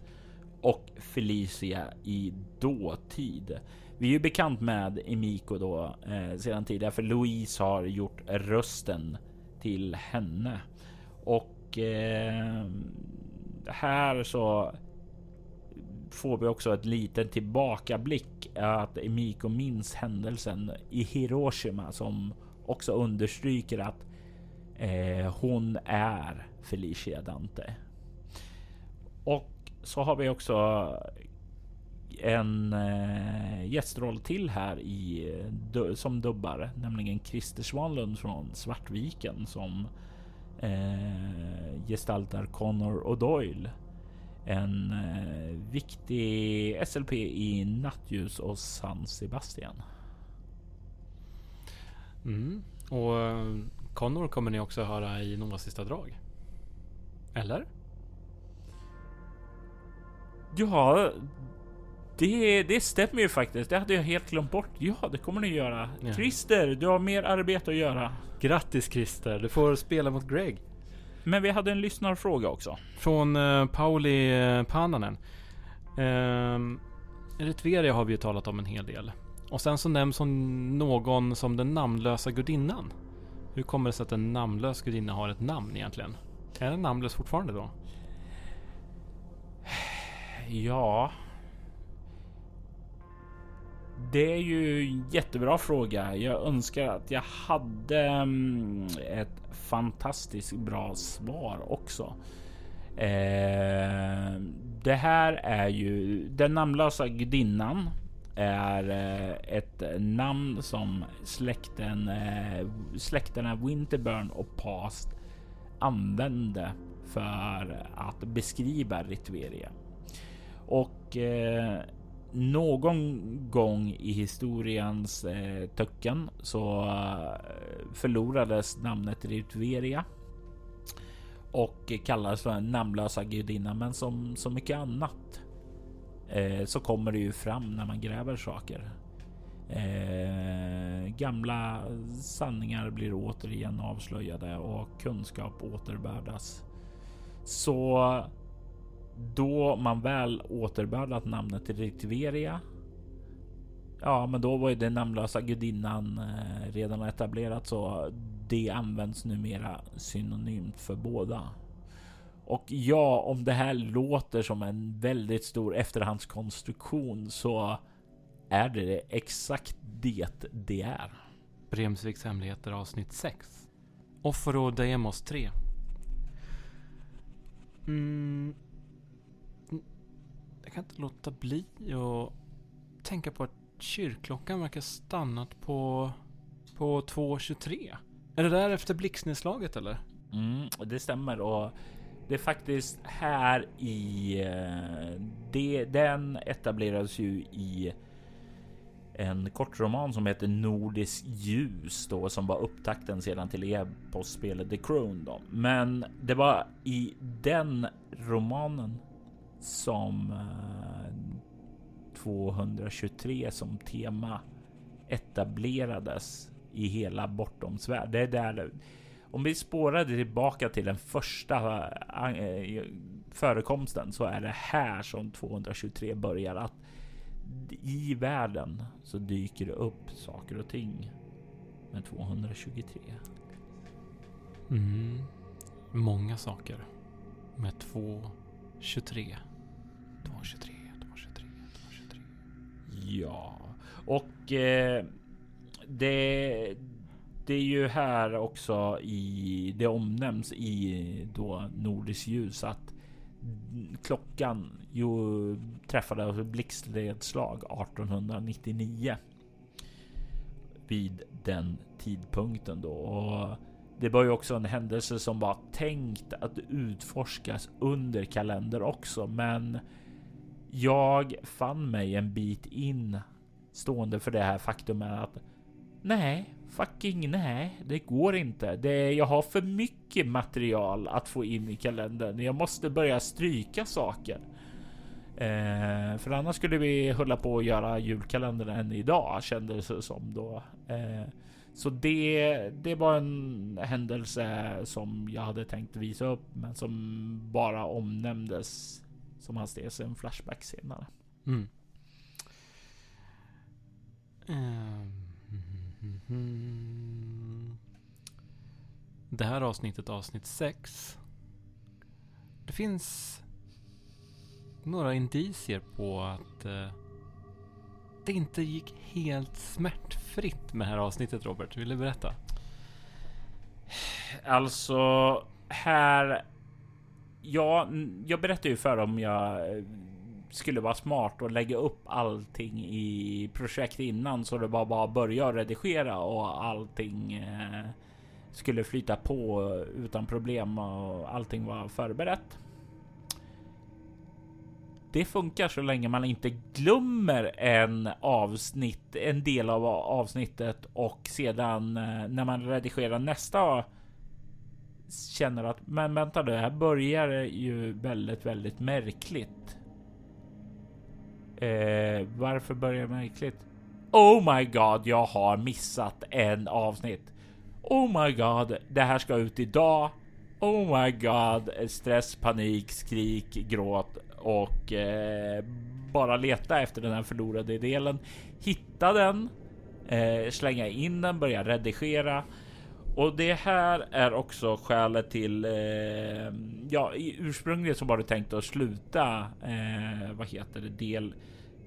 och Felicia i dåtid. Vi är ju bekant med Emiko då eh, sedan tidigare, för Louise har gjort rösten till henne och eh, här så får vi också ett litet tillbakablick att Emiko minns händelsen i Hiroshima som också understryker att eh, hon är Felicia Dante. Och så har vi också en eh, gästroll till här i eh, som dubbar, nämligen Christer Svanlund från Svartviken som eh, gestaltar Connor och Doyle en eh, viktig SLP i Nattljus och San Sebastian. Mm. Och eh, Connor kommer ni också höra i några sista drag? Eller? Ja, det, det stämmer ju faktiskt. Det hade jag helt glömt bort. Ja, det kommer ni göra. Ja. Christer, du har mer arbete att göra. Grattis Christer, du får spela mot Greg. Men vi hade en lyssnarfråga också. Från uh, Pauli uh, Pananen. Uh, Eritrea har vi ju talat om en hel del. Och sen så nämns hon någon som den namnlösa gudinnan. Hur kommer det sig att en namnlös gudinna har ett namn egentligen? Är den namnlös fortfarande då? Ja, det är ju en jättebra fråga. Jag önskar att jag hade mm, ett fantastiskt bra svar också. Eh, det här är ju den namnlösa gudinnan är eh, ett namn som släkten, eh, släkterna Winterburn och Past använde för att beskriva Ritveria. Och eh, någon gång i historiens eh, töcken så eh, förlorades namnet Ritveria och kallades för den namnlösa gudinna. Men som så mycket annat eh, så kommer det ju fram när man gräver saker. Eh, gamla sanningar blir återigen avslöjade och kunskap återbördas. Så då man väl återbördat namnet till Ritveria. Ja, men då var ju den namnlösa gudinnan eh, redan etablerat så det används numera synonymt för båda. Och ja, om det här låter som en väldigt stor efterhandskonstruktion så är det exakt det det är. Bremsviks hemligheter avsnitt 6. Offer och Demos 3. Mm, jag kan inte låta bli att tänka på att kyrkklockan verkar stannat på, på 2.23. Är det där efter blixtnedslaget eller? Mm, det stämmer och Det är faktiskt här i... Eh, det, den etablerades ju i en kortroman som heter Nordisk ljus då som var upptakten sedan till e-postspelet The Crown då. Men det var i den romanen som eh, 223 som tema etablerades i hela Bortomsvärlden. Det är där. Om vi spårade tillbaka till den första eh, förekomsten så är det här som 223 börjar att i världen så dyker det upp saker och ting med 223. Mm. Många saker med 223. 223, 223, 223. Ja, och eh, det, det är ju här också i det omnämns i då Nordisk ljus att klockan ju träffade blixtledslag 1899. Vid den tidpunkten då. Och det var ju också en händelse som var tänkt att utforskas under kalender också, men jag fann mig en bit in stående för det här faktumet att nej, fucking nej, det går inte. Det, jag har för mycket material att få in i kalendern. Jag måste börja stryka saker. Eh, för annars skulle vi hålla på att göra julkalendern än idag kändes det som då. Eh, så det, det var en händelse som jag hade tänkt visa upp, men som bara omnämndes som hastighet en flashback senare. Mm. Det här avsnittet, avsnitt 6. Det finns några indicier på att eh, det inte gick helt smärtfritt med det här avsnittet, Robert. Vill du berätta? Alltså, här... Ja, jag berättade ju för om jag eh, skulle vara smart och lägga upp allting i projekt innan så det var bara att börja redigera och allting eh, skulle flyta på utan problem och allting var förberett. Det funkar så länge man inte glömmer en avsnitt, en del av avsnittet och sedan eh, när man redigerar nästa känner att men vänta, det här börjar ju väldigt, väldigt märkligt. Eh, varför börjar märkligt? Oh my god, jag har missat en avsnitt. Oh my god, det här ska ut idag. Oh my god, stress, panik, skrik, gråt och eh, bara leta efter den här förlorade delen. Hitta den, eh, slänga in den, börja redigera. Och det här är också skälet till. Eh, ja, ursprungligen så var det tänkt att sluta. Eh, vad heter det? Del.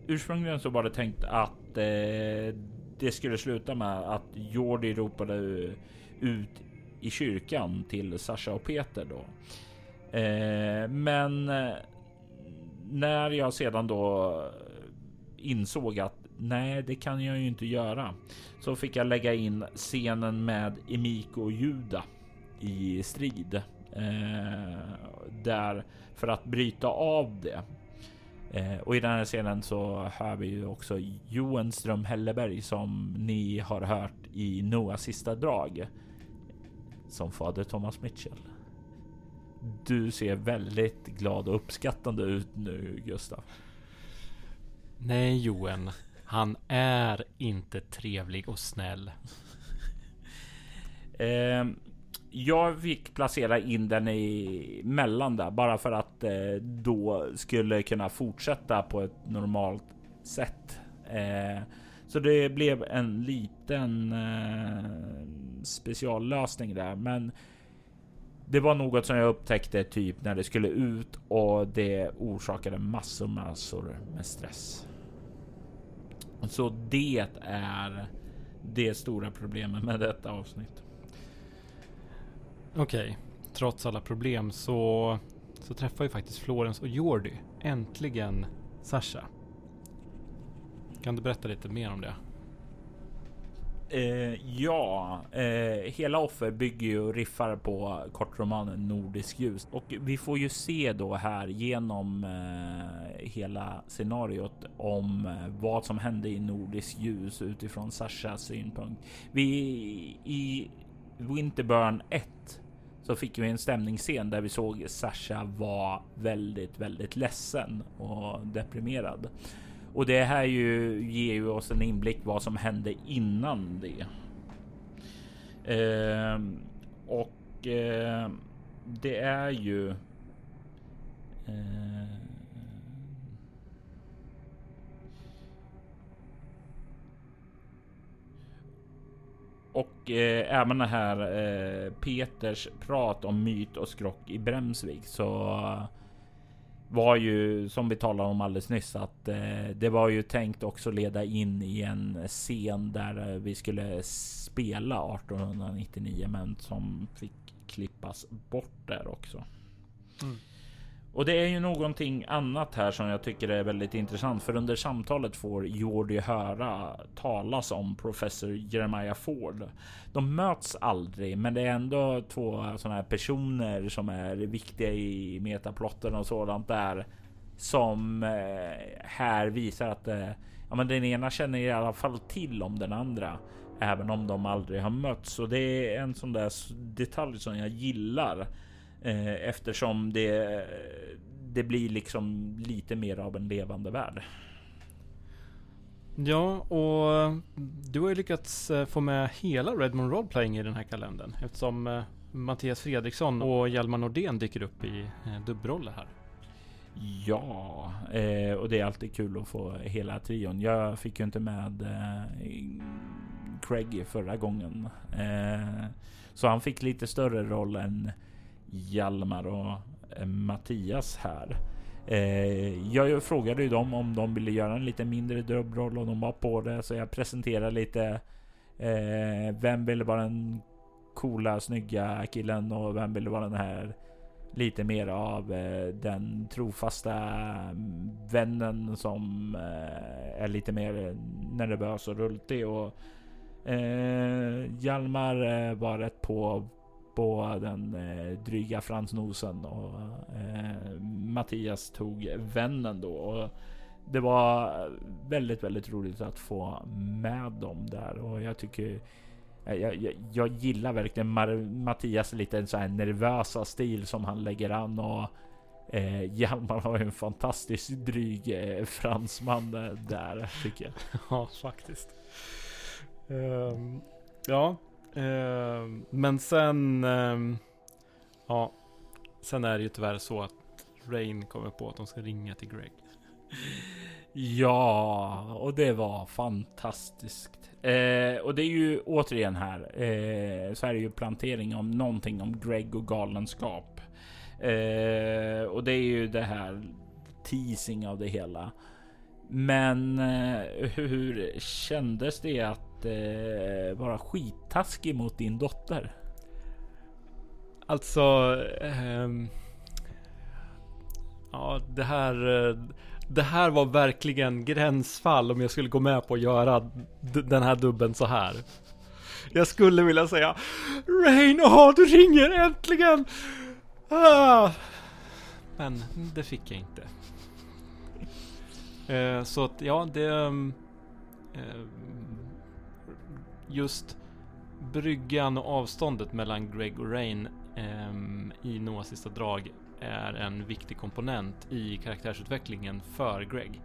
Ursprungligen så var det tänkt att eh, det skulle sluta med att Jordi ropade ut i kyrkan till Sasha och Peter då. Eh, men eh, när jag sedan då insåg att nej, det kan jag ju inte göra. Så fick jag lägga in scenen med Emiko och Juda i strid. Eh, där för att bryta av det. Eh, och i den här scenen så hör vi ju också Johan Ström Helleberg som ni har hört i Noahs sista drag. Som fader Thomas Mitchell. Du ser väldigt glad och uppskattande ut nu Gustav. Nej Johan, han är inte trevlig och snäll. eh, jag fick placera in den i mellan där bara för att eh, då skulle kunna fortsätta på ett normalt sätt. Eh, så det blev en liten eh, speciallösning där, men det var något som jag upptäckte typ när det skulle ut och det orsakade massor massor med stress. Så det är det stora problemet med detta avsnitt. Okej, okay. trots alla problem så, så träffar ju faktiskt Florens och Jordi äntligen Sasha. Kan du berätta lite mer om det? Eh, ja, eh, hela offer bygger ju och riffar på kortromanen Nordisk ljus och vi får ju se då här genom eh, hela scenariot om eh, vad som hände i Nordisk ljus utifrån Sashas synpunkt. Vi i Winterburn 1 så fick vi en stämningsscen där vi såg Sasha var väldigt, väldigt ledsen och deprimerad. Och det här ju ger ju oss en inblick vad som hände innan det. Eh, och eh, det är ju. Eh, och eh, även det här eh, Peters prat om myt och skrock i Bremsvik så var ju som vi talade om alldeles nyss att eh, det var ju tänkt också leda in i en scen där eh, vi skulle spela 1899 men som fick klippas bort där också. Mm. Och det är ju någonting annat här som jag tycker är väldigt intressant för under samtalet får Jordi höra talas om professor Jeremiah Ford. De möts aldrig, men det är ändå två sådana här personer som är viktiga i metaplotten och sådant där som eh, här visar att eh, ja, men den ena känner i alla fall till om den andra, även om de aldrig har mötts. Och det är en sån där detalj som jag gillar Eh, eftersom det, det blir liksom lite mer av en levande värld. Ja, och du har ju lyckats eh, få med hela Redmond Roleplaying i den här kalendern eftersom eh, Mattias Fredriksson och Hjalmar Nordén dyker upp i dubbelroller här. Ja, eh, och det är alltid kul att få hela trion. Jag fick ju inte med eh, Craig förra gången, eh, så han fick lite större roll än Hjalmar och eh, Mattias här. Eh, jag frågade ju dem om de ville göra en lite mindre dubbroll och de var på det så jag presenterade lite. Eh, vem ville vara den coola snygga killen och vem ville vara den här lite mer av eh, den trofasta mm, vännen som eh, är lite mer nervös och rultig och Hjalmar var rätt på på den eh, dryga fransnosen och eh, Mattias tog vännen då. Och det var väldigt, väldigt roligt att få med dem där och jag tycker jag, jag, jag gillar verkligen Mar Mattias lite så här nervösa stil som han lägger an och eh, Hjalmar har ju en fantastiskt dryg eh, fransman eh, där tycker jag. ja, faktiskt. Um, ja, Ehm, men sen... Ehm, ja. Sen är det ju tyvärr så att Rain kommer på att de ska ringa till Greg. Ja, och det var fantastiskt. Eh, och det är ju återigen här eh, så är det ju plantering om någonting om Greg och galenskap. Eh, och det är ju det här teasing av det hela. Men eh, hur kändes det att eh, vara skittaskig mot din dotter? Alltså... Eh, ja, det här... Eh, det här var verkligen gränsfall om jag skulle gå med på att göra den här dubben så här. Jag skulle vilja säga Rain, åh, du ringer äntligen! Ah. Men det fick jag inte. Eh, så att ja, det... Ehm, eh, just bryggan och avståndet mellan Greg och Rain eh, i Noahs sista drag är en viktig komponent i karaktärsutvecklingen för Greg.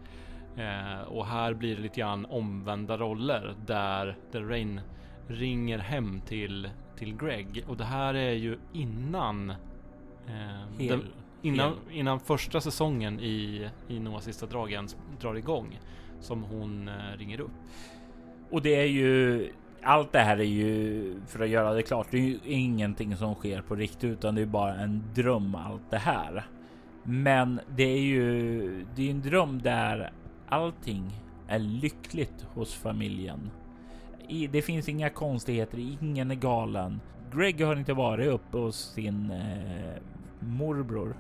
Eh, och här blir det lite grann omvända roller där, där Rain ringer hem till, till Greg. Och det här är ju innan eh, den, innan, innan första säsongen i, i Noahs sista dragen drar igång som hon eh, ringer upp. Och det är ju allt det här är ju för att göra det klart. Det är ju ingenting som sker på riktigt, utan det är bara en dröm. Allt det här. Men det är ju det är en dröm där allting är lyckligt hos familjen. Det finns inga konstigheter, ingen är galen. Greg har inte varit uppe hos sin eh, morbror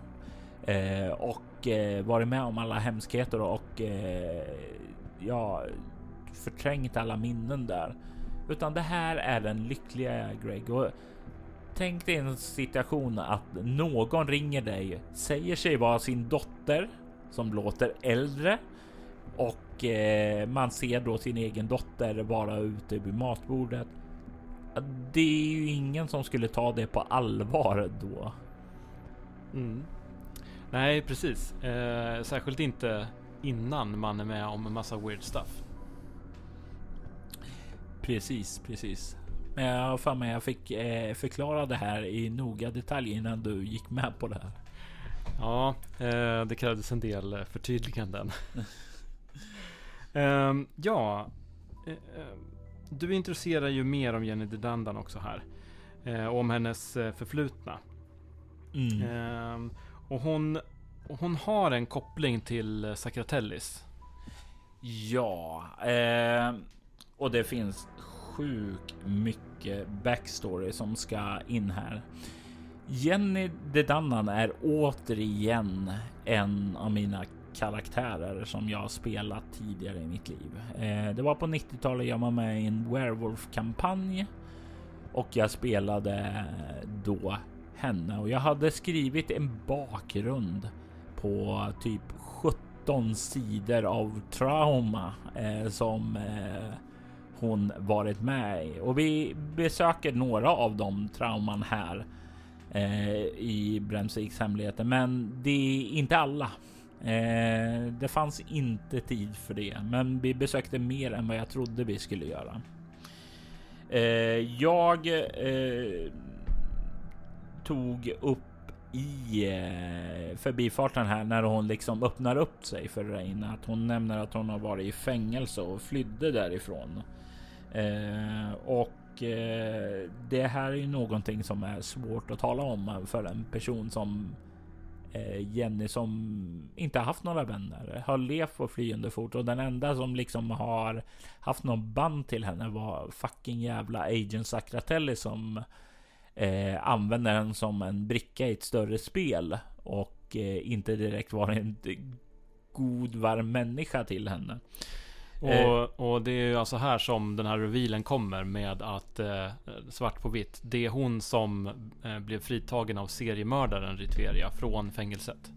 eh, och eh, varit med om alla hemskheter och eh, ja, förträngt alla minnen där utan det här är den lyckliga Greg. Och tänk dig en situation att någon ringer dig, säger sig vara sin dotter som låter äldre och eh, man ser då sin egen dotter vara ute vid matbordet. Det är ju ingen som skulle ta det på allvar då. Mm. Nej, precis. Eh, särskilt inte innan man är med om en massa weird stuff. Precis, precis. Men jag har för mig jag fick eh, förklara det här i noga detalj innan du gick med på det här. Ja, eh, det krävdes en del eh, förtydliganden. ja, eh, eh, du intresserar ju mer om Jenny Dedandan också här. Eh, om hennes förflutna. Mm. Ehm, och hon, hon har en koppling till Sakratellis. Ja, eh, och det finns sjukt mycket backstory som ska in här. Jenny Dedannan är återigen en av mina karaktärer som jag spelat tidigare i mitt liv. Eh, det var på 90-talet jag var med i en Werewolf kampanj och jag spelade då henne och jag hade skrivit en bakgrund på typ 17 sidor av trauma eh, som eh, hon varit med i och vi besöker några av de trauman här eh, i Bremsviks hemligheter, men det är inte alla. Eh, det fanns inte tid för det, men vi besökte mer än vad jag trodde vi skulle göra. Eh, jag eh, tog upp i eh, förbifarten här när hon liksom öppnar upp sig för Reina. Att hon nämner att hon har varit i fängelse och flydde därifrån. Eh, och eh, det här är ju någonting som är svårt att tala om för en person som eh, Jenny som inte haft några vänner, har levt på flyende fot och den enda som liksom har haft någon band till henne var fucking jävla Agent Sacratelli som eh, använder den som en bricka i ett större spel och eh, inte direkt varit en god varm människa till henne. Och, eh. och, det är ju alltså här som den här revealen kommer med att eh, svart på vitt. Det är hon som eh, blev fritagen av seriemördaren Ritveria från fängelset.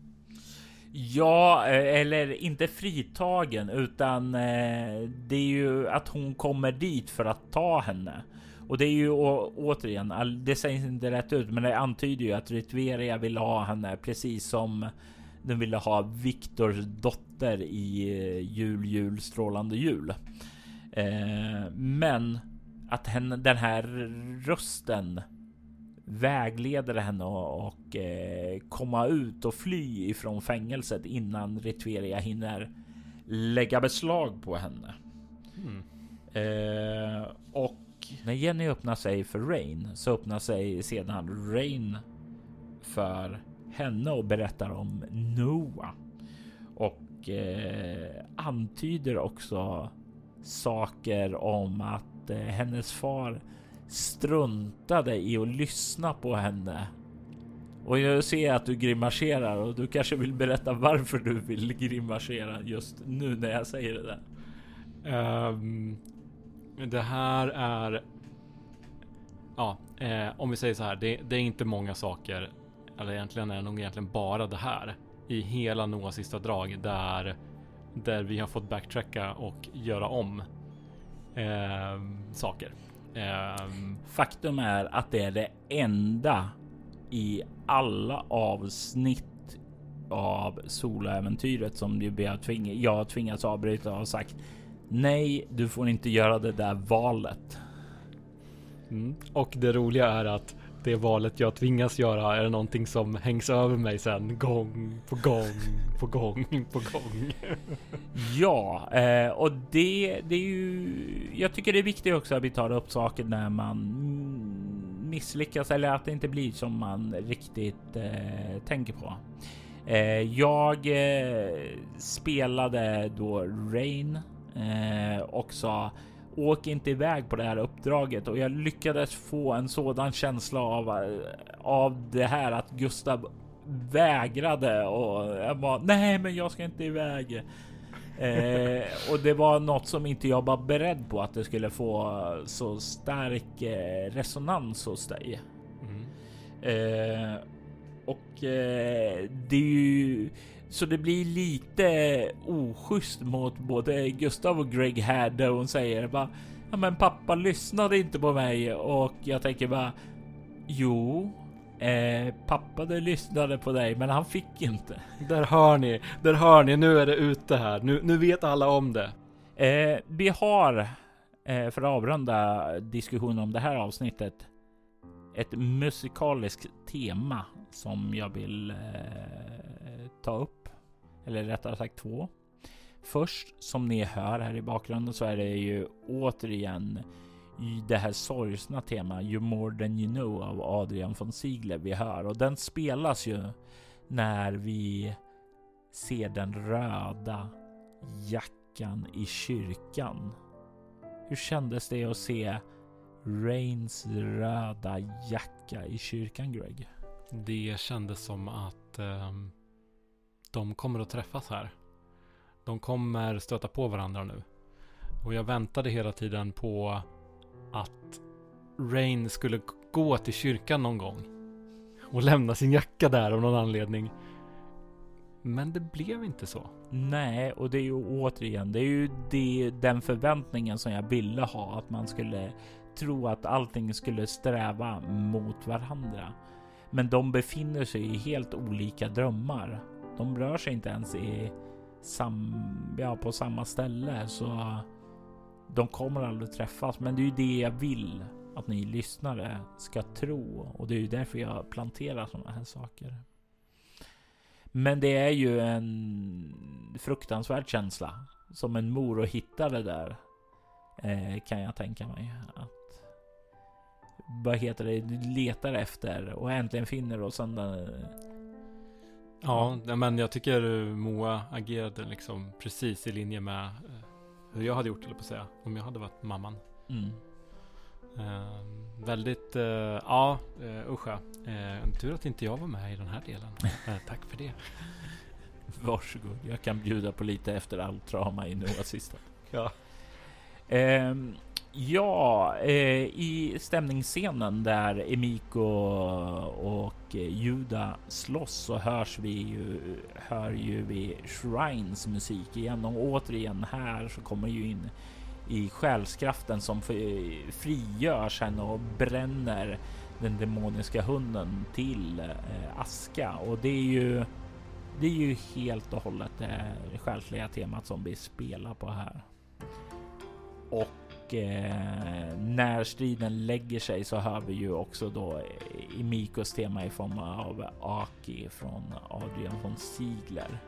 Ja, eh, eller inte fritagen utan eh, det är ju att hon kommer dit för att ta henne. Och det är ju återigen, det sägs inte rätt ut, men det antyder ju att Ritveria vill ha henne precis som den ville ha Viktors dotter i eh, jul, jul, strålande jul. Eh, men att henne, den här rösten vägleder henne och, och eh, komma ut och fly ifrån fängelset innan Ritveria hinner lägga beslag på henne. Mm. Eh, och när Jenny öppnar sig för Rain så öppnar sig sedan Rain för henne och berättar om Noah och eh, antyder också saker om att eh, hennes far struntade i att lyssna på henne. Och jag ser att du grimaserar och du kanske vill berätta varför du vill grimasera just nu när jag säger det där. Um, det här är... Ja, eh, om vi säger så här. Det, det, är inte många saker eller egentligen är det nog egentligen bara det här i hela Noahs sista drag där, där vi har fått backtracka och göra om eh, saker. Eh, Faktum är att det är det enda i alla avsnitt av soloäventyret som har tving jag har tvingats avbryta och sagt nej, du får inte göra det där valet. Mm. Och det roliga är att det valet jag tvingas göra är någonting som hängs över mig sen gång på gång på gång på gång. ja, eh, och det, det är ju. Jag tycker det är viktigt också att vi tar upp saker när man misslyckas eller att det inte blir som man riktigt eh, tänker på. Eh, jag eh, spelade då Rain eh, och sa åk inte iväg på det här uppdraget och jag lyckades få en sådan känsla av, av det här att Gustav vägrade och jag bara nej, men jag ska inte iväg. Eh, och det var något som inte jag var beredd på att det skulle få så stark eh, resonans hos dig. Mm. Eh, och eh, det är ju så det blir lite oschysst mot både Gustav och Greg här där hon säger bara Ja men pappa lyssnade inte på mig och jag tänker bara Jo, eh, pappa det lyssnade på dig men han fick inte. Där hör ni, där hör ni, nu är det ute här. Nu, nu vet alla om det. Eh, vi har eh, för att avrunda diskussionen om det här avsnittet ett musikaliskt tema som jag vill eh, ta upp. Eller rättare sagt två. Först som ni hör här i bakgrunden så är det ju återigen det här sorgsna tema You more than you know av Adrian von Ziegler vi hör och den spelas ju när vi ser den röda jackan i kyrkan. Hur kändes det att se Rains röda jacka i kyrkan, Greg? Det kändes som att eh, de kommer att träffas här. De kommer stöta på varandra nu. Och jag väntade hela tiden på att Rain skulle gå till kyrkan någon gång. Och lämna sin jacka där av någon anledning. Men det blev inte så. Nej, och det är ju återigen, det är ju det, den förväntningen som jag ville ha, att man skulle tro att allting skulle sträva mot varandra. Men de befinner sig i helt olika drömmar. De rör sig inte ens i sam, ja, på samma ställe, så de kommer aldrig träffas. Men det är ju det jag vill att ni lyssnare ska tro och det är ju därför jag planterar sådana här saker. Men det är ju en fruktansvärd känsla som en mor att hitta det där. Eh, kan jag tänka mig att vad heter det, letar efter och äntligen finner och sen eh, Ja, men jag tycker Moa agerade liksom precis i linje med eh, hur jag hade gjort, eller på att säga, om jag hade varit mamman. Mm. Eh, väldigt, eh, ja, uh, usch. Uh, tur att inte jag var med i den här delen. Uh, tack för det. Varsågod, jag kan bjuda på lite efter allt drama i Noahs sista. Ja. Ja, eh, i stämningsscenen där Emiko och Juda slåss så hörs vi ju, hör ju vi Shrines musik igen och återigen här så kommer ju in i själskraften som frigörs henne och bränner den demoniska hunden till eh, aska och det är ju det är ju helt och hållet det själsliga temat som vi spelar på här. Och och eh, när striden lägger sig så hör vi ju också då i Mikos tema i form av Aki från Adrian von Ziegler.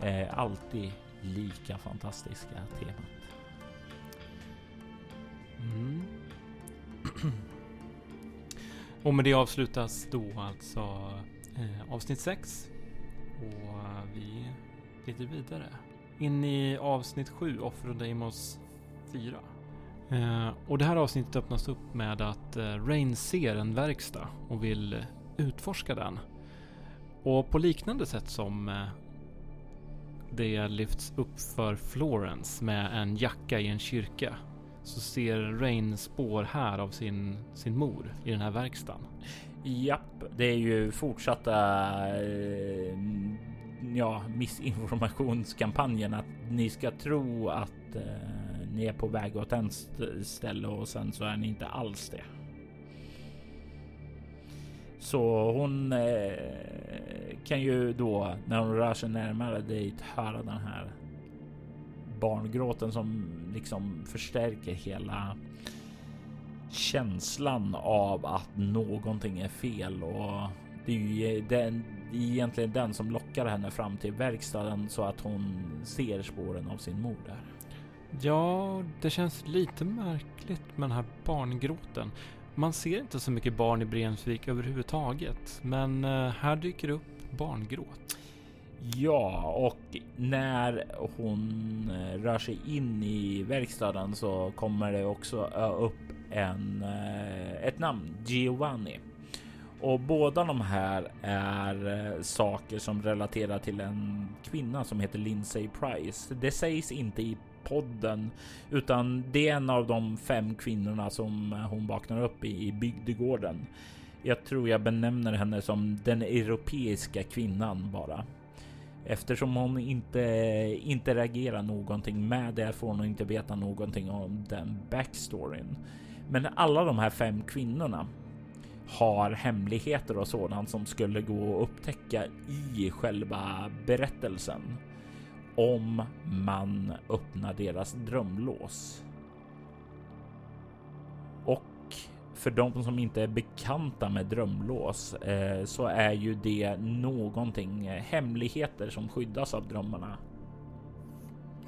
Eh, alltid lika fantastiska temat. Mm. och med det avslutas då alltså eh, avsnitt 6 och eh, vi glider vidare in i avsnitt 7 Offer och Deimos 4. Eh, och det här avsnittet öppnas upp med att eh, Rain ser en verkstad och vill eh, utforska den. Och på liknande sätt som det lyfts upp för Florence med en jacka i en kyrka så ser Rain spår här av sin, sin mor i den här verkstaden. Japp, det är ju fortsatta eh, ja, missinformationskampanjen att ni ska tro att eh, ni är på väg åt en ställe och sen så är ni inte alls det. Så hon eh, kan ju då när hon rör sig närmare dit höra den här barngråten som liksom förstärker hela känslan av att någonting är fel och det är ju den, det är egentligen den som lockar henne fram till verkstaden så att hon ser spåren av sin mor där. Ja, det känns lite märkligt med den här barngråten. Man ser inte så mycket barn i Bremsvik överhuvudtaget, men eh, här dyker det upp barngråt. Ja, och när hon eh, rör sig in i verkstaden så kommer det också eh, upp en, ett namn, Giovanni. Och båda de här är saker som relaterar till en kvinna som heter Lindsay Price. Det sägs inte i podden, utan det är en av de fem kvinnorna som hon vaknar upp i, i bygdegården. Jag tror jag benämner henne som den europeiska kvinnan bara. Eftersom hon inte interagerar någonting med det får hon inte veta någonting om den backstoryn. Men alla de här fem kvinnorna har hemligheter och sådant som skulle gå att upptäcka i själva berättelsen om man öppnar deras drömlås. Och för de som inte är bekanta med drömlås eh, så är ju det någonting eh, hemligheter som skyddas av drömmarna.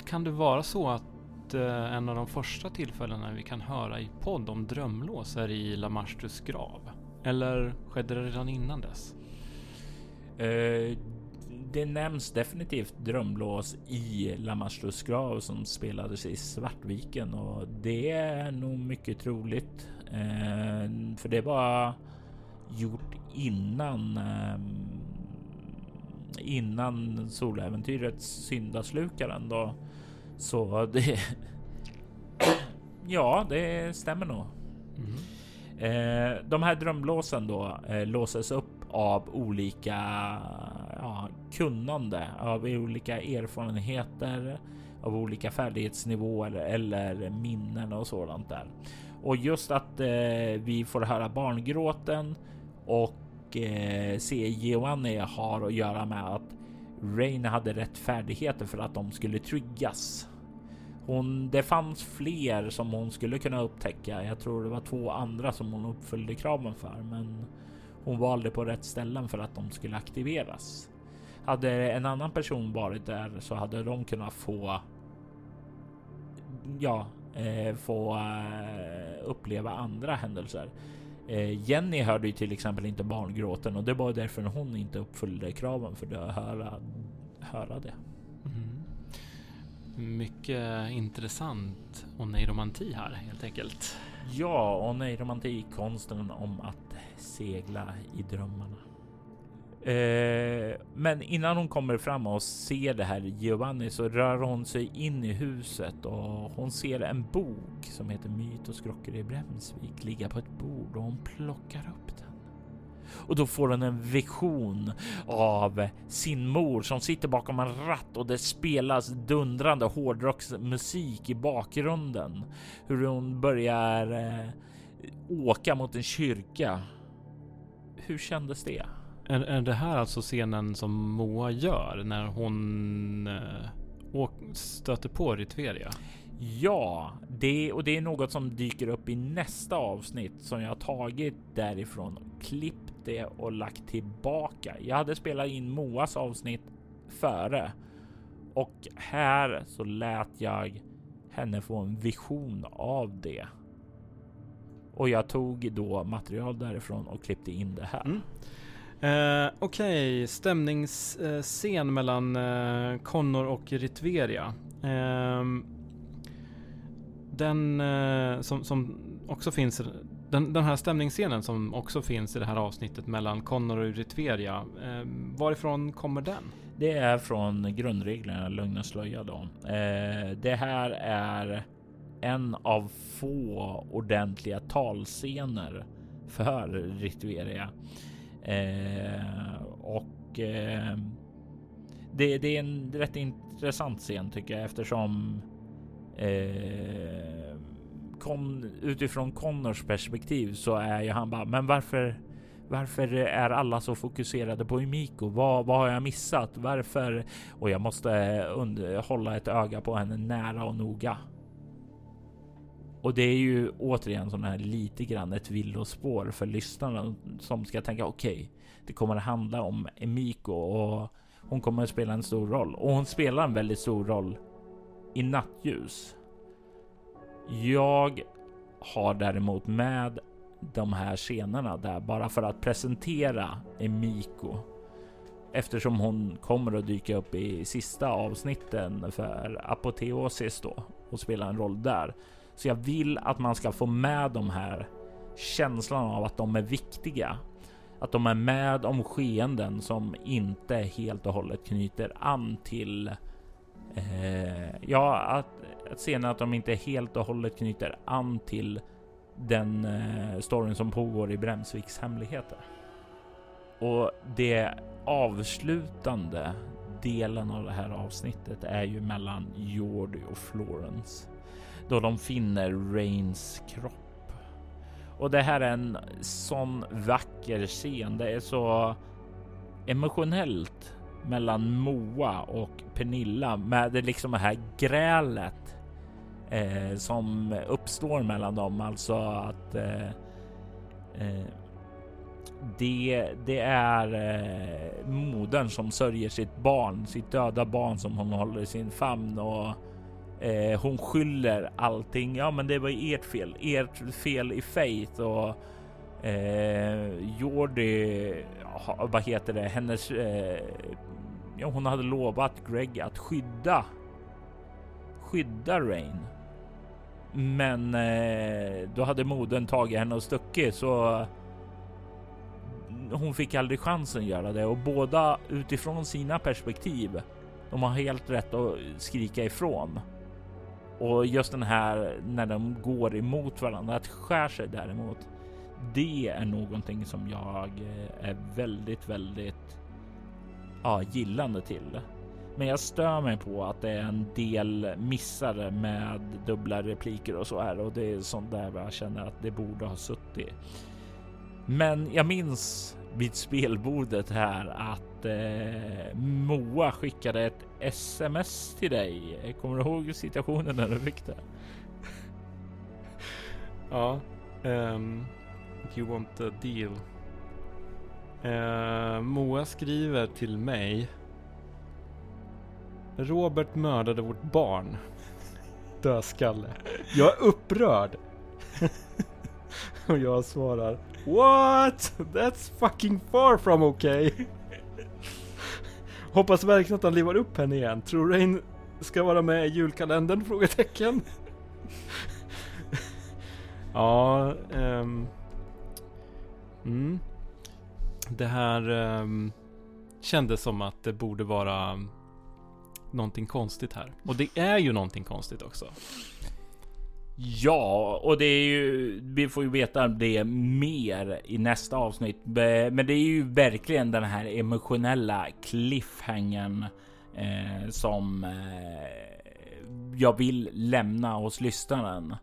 Kan det vara så att eh, en av de första tillfällena vi kan höra i podd om drömlås är i Lamastus grav? Eller skedde det redan innan dess? Eh, det nämns definitivt drömlås i Lamastus grav som spelades i Svartviken och det är nog mycket troligt. Eh, för det var gjort innan eh, innan soläventyrets syndaslukaren då. Så det. ja, det stämmer nog. Mm. Eh, de här drömlåsen då eh, låses upp av olika ja, kunnande, av olika erfarenheter, av olika färdighetsnivåer eller minnen och sådant där. Och just att eh, vi får höra barngråten och eh, se Giovanni har att göra med att Rain hade rätt färdigheter för att de skulle tryggas. Hon, det fanns fler som hon skulle kunna upptäcka. Jag tror det var två andra som hon uppfyllde kraven för, men hon valde på rätt ställen för att de skulle aktiveras. Hade en annan person varit där så hade de kunnat få. Ja, eh, få eh, uppleva andra händelser. Eh, Jenny hörde ju till exempel inte barngråten och det var därför hon inte uppfyllde kraven för att höra, höra det. Mm. Mycket intressant oneiromanti här helt enkelt. Ja, oneiromanti, konsten om att segla i drömmarna. Eh, men innan hon kommer fram och ser det här Giovanni så rör hon sig in i huset och hon ser en bok som heter Myt och skrocker i Bremsvik ligga på ett bord och hon plockar upp den. Och då får hon en vision av sin mor som sitter bakom en ratt och det spelas dundrande hårdrocksmusik i bakgrunden. Hur hon börjar eh, åka mot en kyrka. Hur kändes det? Är, är det här alltså scenen som Moa gör när hon eh, stöter på Ritveria? Ja, det och det är något som dyker upp i nästa avsnitt som jag tagit därifrån och klippt det och lagt tillbaka. Jag hade spelat in Moas avsnitt före och här så lät jag henne få en vision av det. Och jag tog då material därifrån och klippte in det här. Mm. Eh, Okej, okay. stämningsscen mellan eh, Connor och Ritveria. Eh, den som, som också finns, den, den här stämningsscenen som också finns i det här avsnittet mellan Connor och Ritveria. Eh, varifrån kommer den? Det är från grundreglerna Lugn och slöja då. Eh, det här är en av få ordentliga talscener för Ritueria. Eh, och eh, det, det, är en rätt intressant scen tycker jag eftersom eh, kon, utifrån Connors perspektiv så är ju han bara, men varför varför är alla så fokuserade på Umiko? Vad, vad har jag missat? Varför? Och jag måste eh, under, hålla ett öga på henne nära och noga. Och det är ju återigen som här lite grann ett villospår för lyssnarna som ska tänka okej, okay, det kommer att handla om Emiko och hon kommer att spela en stor roll. Och hon spelar en väldigt stor roll i nattljus. Jag har däremot med de här scenerna där bara för att presentera Emiko. Eftersom hon kommer att dyka upp i sista avsnitten för apoteosis då och spela en roll där så jag vill att man ska få med de här känslan av att de är viktiga. Att de är med om skeenden som inte helt och hållet knyter an till eh, ja, att, att scenen att de inte helt och hållet knyter an till den eh, storyn som pågår i Bremsviks hemligheter. Och det avslutande delen av det här avsnittet är ju mellan Jordi och Florence då de finner Rains kropp. Och det här är en sån vacker scen. Det är så emotionellt mellan Moa och Pernilla med det liksom det här grälet eh, som uppstår mellan dem. Alltså att eh, eh, det, det är eh, modern som sörjer sitt barn, sitt döda barn som hon håller i sin famn och eh, hon skyller allting. Ja, men det var ert fel, ert fel i Faith och eh, Jordi, vad heter det, hennes eh, ja, hon hade lovat Greg att skydda skydda Rain. Men eh, då hade modern tagit henne och stuckit så hon fick aldrig chansen att göra det och båda utifrån sina perspektiv. De har helt rätt att skrika ifrån. Och just den här när de går emot varandra, att skär sig däremot. Det är någonting som jag eh, är väldigt, väldigt ja, gillande till. Men jag stör mig på att det är en del missar med dubbla repliker och så här och det är sånt där jag känner att det borde ha suttit. Men jag minns vid spelbordet här att eh, Moa skickade ett sms till dig. Kommer du ihåg situationen när du fick det? ja, um, you want a deal? Uh, Moa skriver till mig. Robert mördade vårt barn. Dödskalle. Jag är upprörd. Och jag svarar What? That's fucking far from okay. Hoppas verkligen att han livar upp henne igen. Tror Rain ska vara med i julkalendern? Frågetecken. ja, um, mm. Det här um, kändes som att det borde vara någonting konstigt här. Och det är ju någonting konstigt också. Ja, och det är ju, vi får ju veta det mer i nästa avsnitt. Men det är ju verkligen den här emotionella cliffhangern eh, som eh, jag vill lämna hos lyssnaren.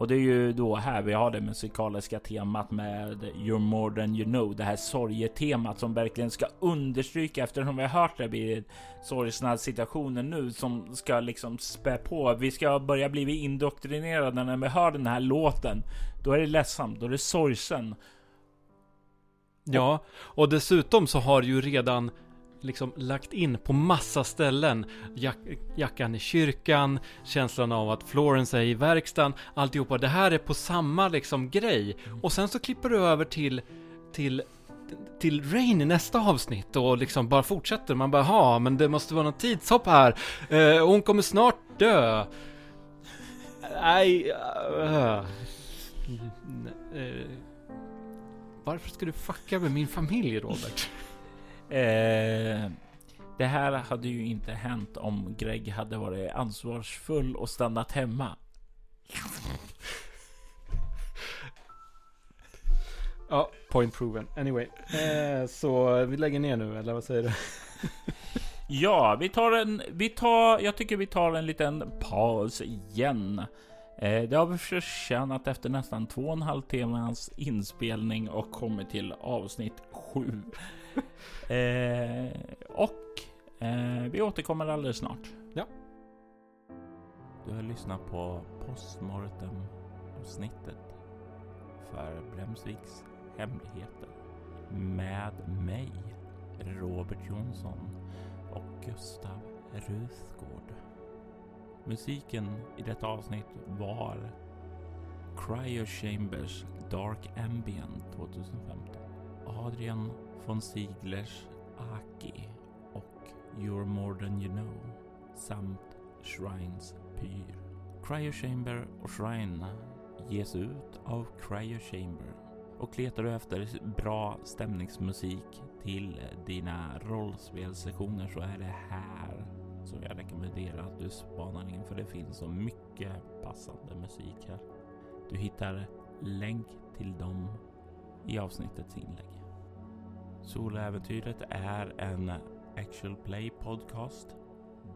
Och det är ju då här vi har det musikaliska temat med You're more than you know. Det här sorgetemat som verkligen ska understryka eftersom vi har hört det vid sorgsna situationer nu som ska liksom spä på. Vi ska börja bli indoktrinerade när vi hör den här låten. Då är det ledsamt, då är det sorgsen. Ja, och dessutom så har ju redan liksom lagt in på massa ställen. Jack, jackan i kyrkan, känslan av att Florence är i verkstaden, alltihopa. Det här är på samma liksom grej. Och sen så klipper du över till, till till Rain i nästa avsnitt och liksom bara fortsätter. Man bara, ha, men det måste vara något tidshopp här. Eh, hon kommer snart dö. Nej. Uh, uh, varför ska du fucka med min familj, Robert? Eh, det här hade ju inte hänt om Greg hade varit ansvarsfull och stannat hemma. Ja, point proven. Anyway, eh, så vi lägger ner nu, eller vad säger du? ja, vi tar en, vi tar, jag tycker vi tar en liten paus igen. Eh, det har vi förtjänat efter nästan två och en halv timmas inspelning och kommit till avsnitt sju. eh, och eh, vi återkommer alldeles snart. Ja. Du har lyssnat på postmortem avsnittet för Bremsviks hemligheter med mig, Robert Jonsson och Gustav Ruthgård. Musiken i detta avsnitt var Cryo Chambers Dark Ambient 2015. Adrian von Sieglers Aki och You're More Than You Know samt Shrines Pyr. Cryo Chamber och Shrine ges ut av Cryo Chamber Och letar du efter bra stämningsmusik till dina rollspelssessioner så är det här som jag rekommenderar att du spanar in för det finns så mycket passande musik här. Du hittar länk till dem i avsnittets inlägg. Soläventyret är en actual play podcast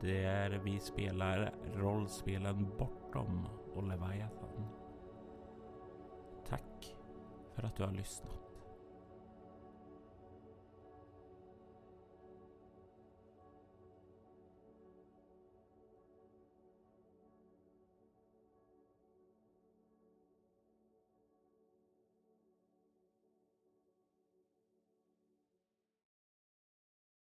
där vi spelar rollspelen Bortom och Leviathan. Tack för att du har lyssnat.